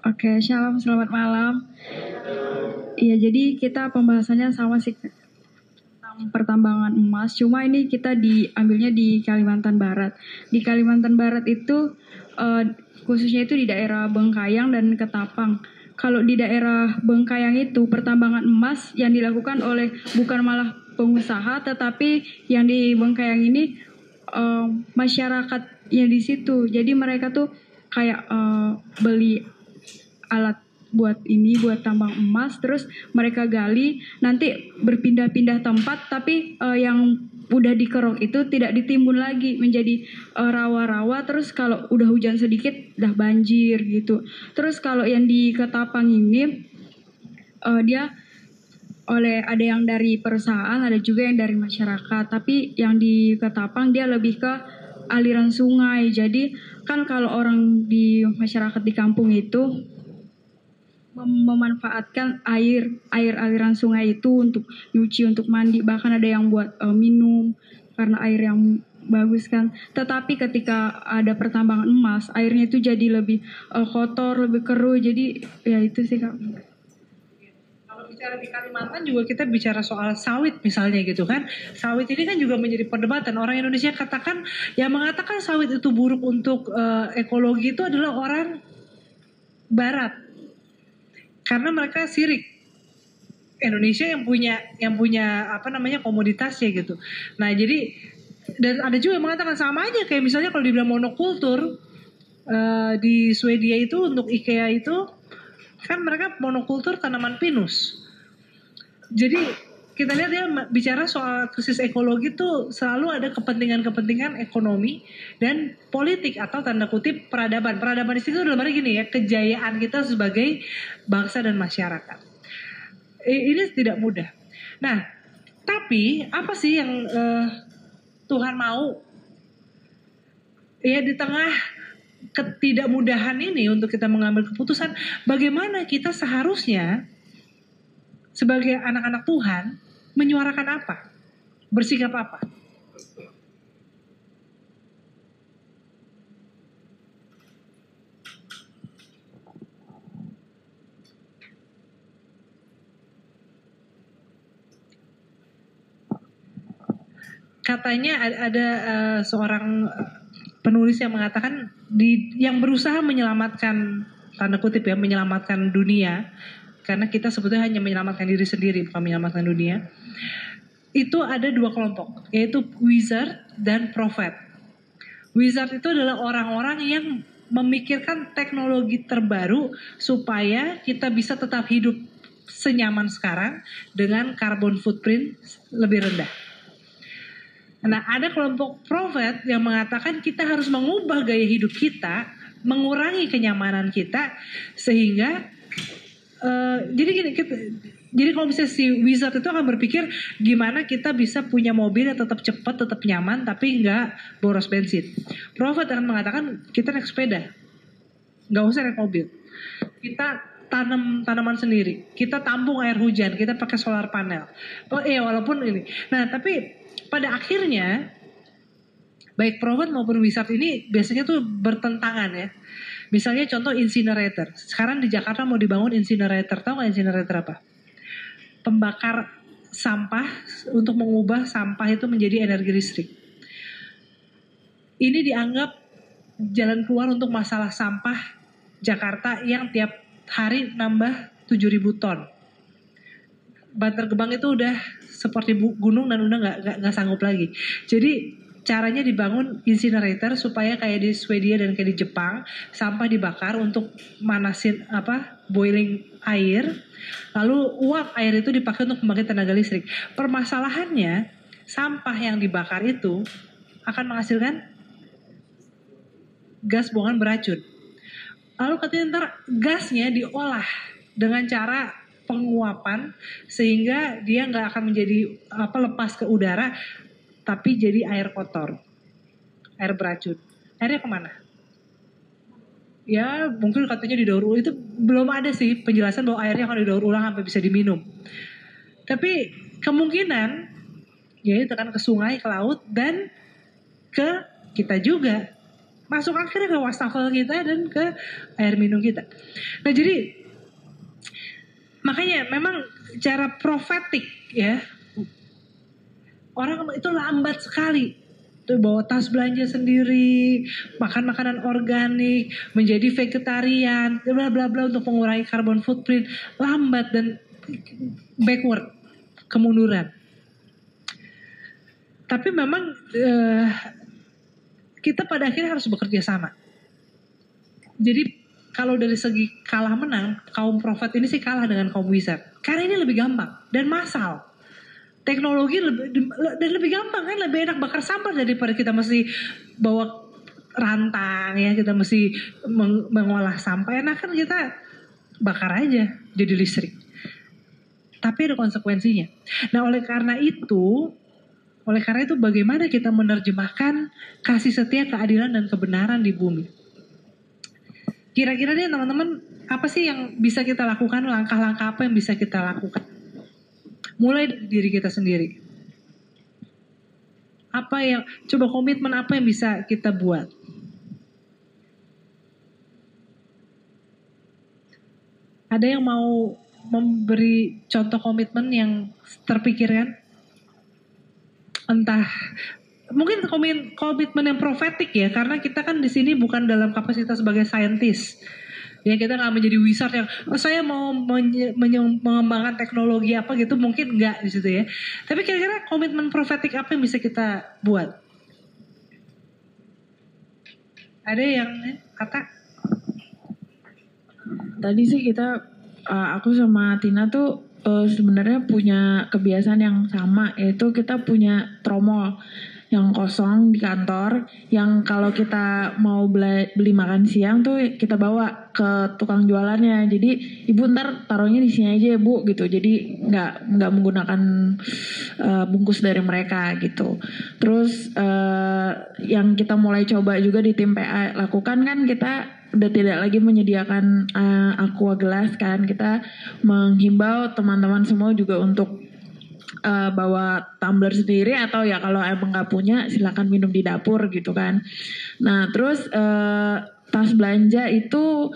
Oke, shalom, selamat malam. Iya, jadi kita pembahasannya sama sih pertambangan emas. Cuma ini kita diambilnya di Kalimantan Barat. Di Kalimantan Barat itu eh, khususnya itu di daerah Bengkayang dan Ketapang. Kalau di daerah Bengkayang itu pertambangan emas yang dilakukan oleh bukan malah pengusaha, tetapi yang di Bengkayang ini eh, masyarakat yang di situ. Jadi mereka tuh kayak eh, beli alat buat ini buat tambang emas terus mereka gali nanti berpindah-pindah tempat tapi eh, yang udah dikerok itu tidak ditimbun lagi menjadi eh, rawa-rawa terus kalau udah hujan sedikit udah banjir gitu. Terus kalau yang di Ketapang ini eh, dia oleh ada yang dari perusahaan ada juga yang dari masyarakat tapi yang di Ketapang dia lebih ke aliran sungai. Jadi kan kalau orang di masyarakat di kampung itu mem- memanfaatkan air air aliran sungai itu untuk nyuci untuk mandi bahkan ada yang buat eh, minum karena air yang bagus kan tetapi ketika ada pertambangan emas airnya itu jadi lebih eh, kotor lebih keruh jadi ya itu sih kak bicara di Kalimantan juga kita bicara soal sawit misalnya gitu kan. Sawit ini kan juga menjadi perdebatan. Orang Indonesia katakan yang mengatakan sawit itu buruk untuk uh, ekologi itu adalah orang barat. Karena mereka sirik. Indonesia yang punya yang punya apa namanya komoditasnya gitu. Nah, jadi dan ada juga yang mengatakan sama aja kayak misalnya kalau dibilang monokultur uh, di Swedia itu untuk IKEA itu kan mereka monokultur tanaman pinus. Jadi kita lihat ya bicara soal krisis ekologi itu selalu ada kepentingan-kepentingan ekonomi dan politik atau tanda kutip peradaban. Peradaban di situ dalam arti gini ya, kejayaan kita sebagai bangsa dan masyarakat ini tidak mudah. Nah, tapi apa sih yang uh, Tuhan mau? Ya di tengah ketidakmudahan ini untuk kita mengambil keputusan, bagaimana kita seharusnya sebagai anak-anak Tuhan menyuarakan apa? Bersikap apa? katanya ada uh, seorang penulis yang mengatakan di yang berusaha menyelamatkan tanda kutip ya menyelamatkan dunia karena kita sebetulnya hanya menyelamatkan diri sendiri bukan menyelamatkan dunia. Itu ada dua kelompok yaitu wizard dan prophet. Wizard itu adalah orang-orang yang memikirkan teknologi terbaru supaya kita bisa tetap hidup senyaman sekarang dengan carbon footprint lebih rendah. Nah, ada kelompok profet yang mengatakan kita harus mengubah gaya hidup kita, mengurangi kenyamanan kita sehingga uh, jadi gini kita, jadi kalau misalnya si wizard itu akan berpikir gimana kita bisa punya mobil yang tetap cepat, tetap nyaman, tapi nggak boros bensin. Prophet akan mengatakan kita naik sepeda, nggak usah naik mobil. Kita tanam tanaman sendiri, kita tampung air hujan, kita pakai solar panel. Oh iya walaupun ini. Nah tapi pada akhirnya baik prophet maupun wizard ini biasanya tuh bertentangan ya. Misalnya contoh incinerator. Sekarang di Jakarta mau dibangun incinerator. Tahu nggak incinerator apa? Pembakar sampah untuk mengubah sampah itu menjadi energi listrik. Ini dianggap jalan keluar untuk masalah sampah Jakarta yang tiap hari nambah 7000 ton. Bantar Gebang itu udah seperti gunung dan udah nggak nggak sanggup lagi. Jadi caranya dibangun incinerator supaya kayak di Swedia dan kayak di Jepang sampah dibakar untuk manasin apa boiling air. Lalu uap air itu dipakai untuk membangkit tenaga listrik. Permasalahannya sampah yang dibakar itu akan menghasilkan gas buangan beracun. Lalu katanya ntar gasnya diolah dengan cara penguapan sehingga dia nggak akan menjadi apa lepas ke udara tapi jadi air kotor. Air beracun. Airnya ke mana? Ya mungkin katanya didaur ulang. Itu belum ada sih penjelasan bahwa airnya akan didaur ulang sampai bisa diminum. Tapi kemungkinan ya itu kan ke sungai ke laut dan ke kita juga. Masuk akhirnya ke wastafel kita dan ke air minum kita. Nah jadi Makanya memang cara profetik ya orang itu lambat sekali tuh bawa tas belanja sendiri, makan makanan organik, menjadi vegetarian, bla bla bla untuk mengurangi carbon footprint, lambat dan backward, kemunduran. Tapi memang uh, kita pada akhirnya harus bekerja sama. Jadi kalau dari segi kalah menang, kaum profet ini sih kalah dengan kaum wizard. Karena ini lebih gampang dan massal. Teknologi lebih dan lebih gampang kan, lebih enak bakar sampah daripada kita mesti bawa rantang ya, kita mesti meng mengolah sampah. Enak kan kita bakar aja jadi listrik. Tapi ada konsekuensinya. Nah, oleh karena itu, oleh karena itu bagaimana kita menerjemahkan kasih setia, keadilan dan kebenaran di bumi? Kira-kira nih teman-teman apa sih yang bisa kita lakukan, langkah-langkah apa yang bisa kita lakukan? Mulai dari diri kita sendiri. Apa yang, coba komitmen apa yang bisa kita buat? Ada yang mau memberi contoh komitmen yang terpikirkan? Entah mungkin komitmen yang profetik ya karena kita kan di sini bukan dalam kapasitas sebagai saintis ya kita nggak menjadi wizard yang oh, saya mau menye- mengembangkan teknologi apa gitu mungkin nggak di situ ya. Tapi kira-kira komitmen profetik apa yang bisa kita buat? Ada yang eh, kata? Tadi sih kita uh, aku sama Tina tuh uh, sebenarnya punya kebiasaan yang sama yaitu kita punya tromol yang kosong di kantor yang kalau kita mau beli makan siang tuh kita bawa ke tukang jualannya. Jadi ibu ntar taruhnya di sini aja ya bu gitu. Jadi nggak nggak menggunakan uh, bungkus dari mereka gitu. Terus uh, yang kita mulai coba juga di tim PA lakukan kan kita udah tidak lagi menyediakan uh, aqua gelas kan. Kita menghimbau teman-teman semua juga untuk uh, bawa tumbler sendiri atau ya kalau emang nggak punya silakan minum di dapur gitu kan. Nah terus uh, tas belanja itu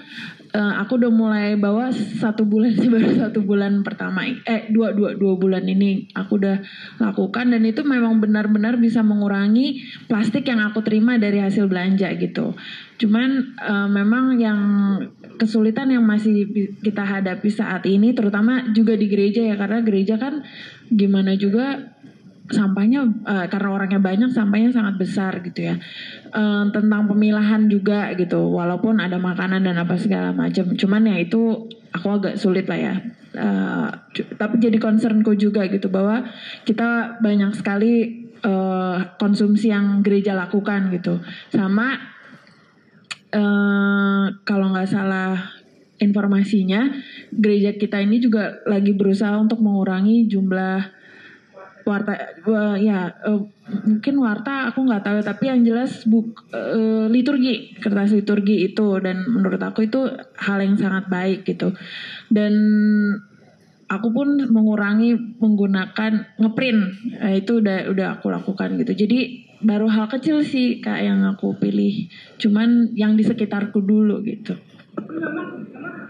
uh, aku udah mulai bawa satu bulan [LAUGHS] sih baru satu bulan pertama. Eh dua dua dua bulan ini aku udah lakukan. Dan itu memang benar-benar bisa mengurangi plastik yang aku terima dari hasil belanja gitu. Cuman uh, memang yang kesulitan yang masih kita hadapi saat ini terutama juga di gereja ya. Karena gereja kan gimana juga sampahnya eh, karena orangnya banyak sampahnya sangat besar gitu ya. Eh, tentang pemilahan juga gitu walaupun ada makanan dan apa segala macam. Cuman ya itu aku agak sulit lah ya. Cu- tapi jadi concernku juga gitu bahwa kita banyak sekali eh, konsumsi yang gereja lakukan gitu. Sama eh kalau nggak salah informasinya gereja kita ini juga lagi berusaha untuk mengurangi jumlah warta wa- ya eh, mungkin warta aku nggak tahu tapi yang jelas buk eh, liturgi kertas liturgi itu dan menurut aku itu hal yang sangat baik gitu. Dan aku pun mengurangi menggunakan ngeprint Eh, itu udah udah aku lakukan gitu. Jadi baru hal kecil sih kak yang aku pilih. Cuman yang di sekitarku dulu gitu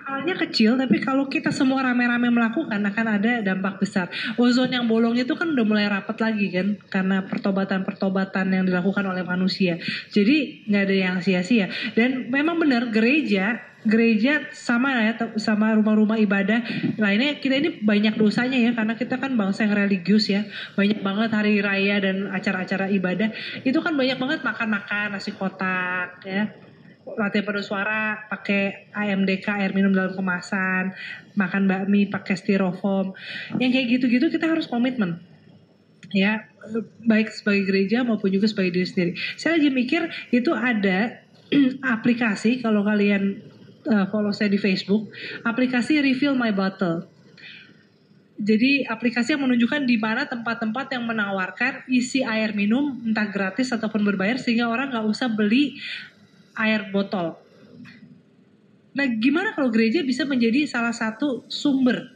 halnya kecil tapi kalau kita semua rame-rame melakukan akan ada dampak besar. Ozon yang bolong itu kan udah mulai rapat lagi kan karena pertobatan-pertobatan yang dilakukan oleh manusia. Jadi nggak ada yang sia-sia. Dan memang benar gereja gereja sama ya sama rumah-rumah ibadah. Lainnya kita ini banyak dosanya ya karena kita kan bangsa yang religius ya. Banyak banget hari raya dan acara-acara ibadah. Itu kan banyak banget makan-makan nasi kotak ya latihan paduan suara pakai AMDK air minum dalam kemasan makan bakmi pakai styrofoam. Yang kayak gitu-gitu kita harus komitmen. Ya baik sebagai gereja maupun juga sebagai diri sendiri. Saya lagi mikir itu ada [CLEARS THROAT] aplikasi kalau kalian uh, follow saya di Facebook aplikasi refill my bottle. Jadi aplikasi yang menunjukkan di mana tempat-tempat yang menawarkan isi air minum entah gratis ataupun berbayar sehingga orang nggak usah beli air botol. Nah, gimana kalau gereja bisa menjadi salah satu sumber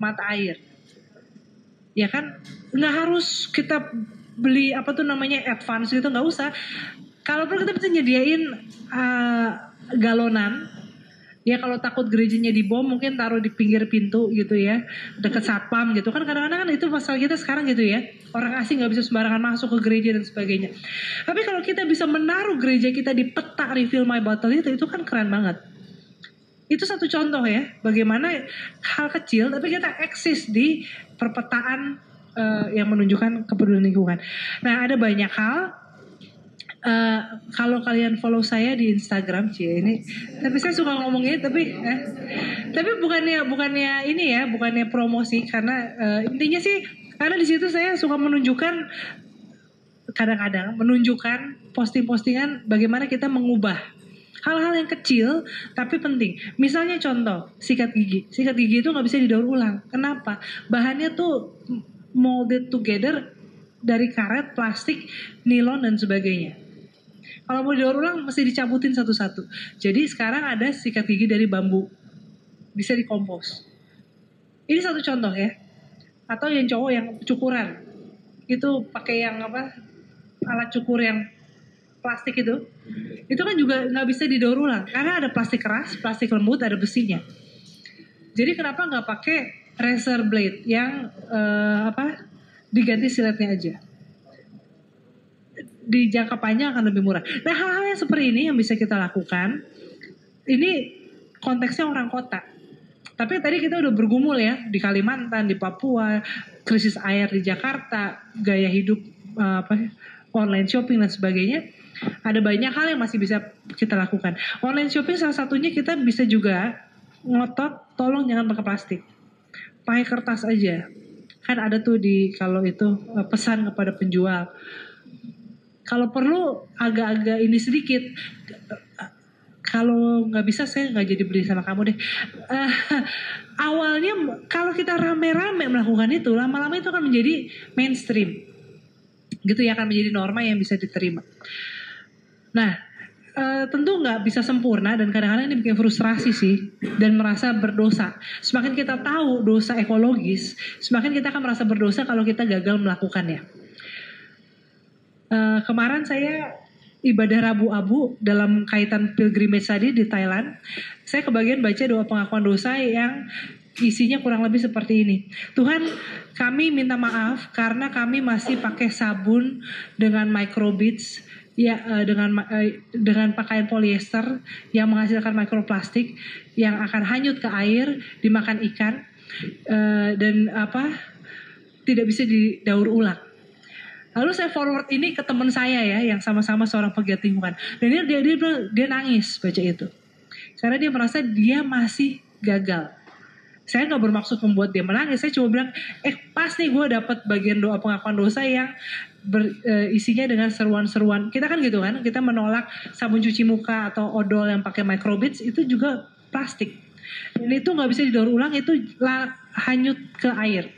mata air? Ya kan, nggak harus kita beli apa tuh namanya advance gitu, nggak usah. Kalau perlu kita bisa nyediain uh, galonan. Ya kalau takut gerejanya dibom mungkin taruh di pinggir pintu gitu ya deket satpam gitu. Kan kadang-kadang kan itu masalah kita sekarang gitu ya. Orang asing nggak bisa sembarangan masuk ke gereja dan sebagainya. Tapi kalau kita bisa menaruh gereja kita di peta refill my bottle itu itu kan keren banget. Itu satu contoh ya bagaimana hal kecil tapi kita eksis di perpetaan eh, yang menunjukkan kepedulian lingkungan. Nah ada banyak hal Eh, kalau kalian follow saya di Instagram cie ini tapi saya suka ngomongnya tapi eh, tapi bukannya bukannya ini ya bukannya promosi karena eh, intinya sih karena di situ saya suka menunjukkan kadang-kadang menunjukkan posting-postingan bagaimana kita mengubah hal-hal yang kecil tapi penting. Misalnya contoh sikat gigi, sikat gigi itu nggak bisa didaur ulang. Kenapa? Bahannya tuh molded together dari karet, plastik, nilon dan sebagainya. Kalau mau didaur ulang mesti dicabutin satu-satu. Jadi sekarang ada sikat gigi dari bambu. Bisa dikompos. Ini satu contoh ya. Atau yang cowok yang cukuran. Itu pakai yang apa? Alat cukur yang plastik itu. Itu kan juga nggak bisa didaur ulang. Karena ada plastik keras, plastik lembut, ada besinya. Jadi kenapa nggak pakai razor blade yang eh, apa diganti siletnya aja? Di jangka panjang akan lebih murah. Nah hal-hal yang seperti ini yang bisa kita lakukan, ini konteksnya orang kota. Tapi tadi kita udah bergumul ya di Kalimantan, di Papua, krisis air di Jakarta, gaya hidup eh, apa online shopping dan sebagainya. Ada banyak hal yang masih bisa kita lakukan. Online shopping salah satunya kita bisa juga ngotot tolong jangan pakai plastik. Pakai kertas aja. Kan ada tuh di kalau itu eh, pesan kepada penjual. Kalau perlu agak-agak ini sedikit kalau nggak bisa saya nggak jadi beli sama kamu deh. Eh, awalnya kalau kita rame-rame melakukan itu, lama-lama itu akan menjadi mainstream. Gitu ya akan menjadi norma yang bisa diterima. Nah, eh, tentu nggak bisa sempurna dan kadang-kadang ini bikin frustrasi sih dan merasa berdosa. Semakin kita tahu dosa ekologis, semakin kita akan merasa berdosa kalau kita gagal melakukannya. Eh, kemarin saya ibadah Rabu Abu dalam kaitan pilgrimage tadi di Thailand, saya kebagian baca doa pengakuan dosa yang isinya kurang lebih seperti ini. Tuhan, kami minta maaf karena kami masih pakai sabun dengan microbeads ya eh, dengan eh, dengan pakaian polyester yang menghasilkan mikroplastik yang akan hanyut ke air dimakan ikan dan apa tidak bisa didaur ulang. Lalu saya forward ini ke teman saya ya yang sama-sama seorang pegiat lingkungan. Dan dia dia dia, dia nangis baca itu. Karena dia merasa dia masih gagal. Saya nggak bermaksud membuat dia menangis. Saya cuma bilang, eh pas nih gue dapat bagian doa pengakuan dosa yang ber- eh, isinya dengan seruan-seruan. Kita kan gitu kan, kita menolak sabun cuci muka atau odol yang pakai microbeads itu juga plastik. Dan itu nggak bisa didaur ulang, itu la- hanyut ke air.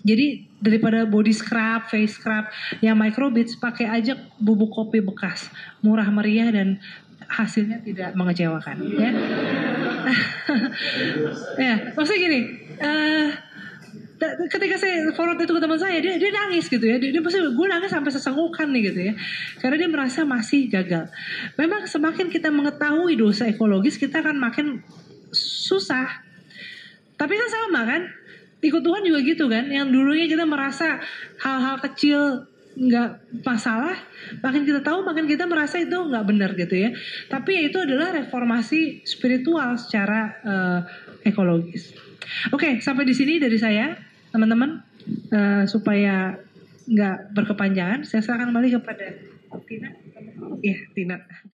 Jadi daripada body scrub, face scrub yang microbeads pakai aja bubuk kopi bekas, murah meriah dan hasilnya tidak mengecewakan, ya. [LAUGHS] ya, maksudnya gini, da- ketika saya forward itu ke teman saya, dia dia nangis gitu ya, dia, dia pasti gue nangis sampai sesenggukan nih gitu ya, karena dia merasa masih gagal. Memang semakin kita mengetahui dosa ekologis, kita akan makin susah. Tapi kan sama kan, ikut Tuhan juga gitu kan, yang dulunya kita merasa hal-hal kecil nggak masalah, makin kita tahu makin kita merasa itu nggak benar gitu ya. Tapi ya itu adalah reformasi spiritual secara eh, ekologis. Oke, sampai di sini dari saya, teman-teman, Eh, supaya nggak berkepanjangan, saya serahkan kembali kepada Tina. Iya, Tina.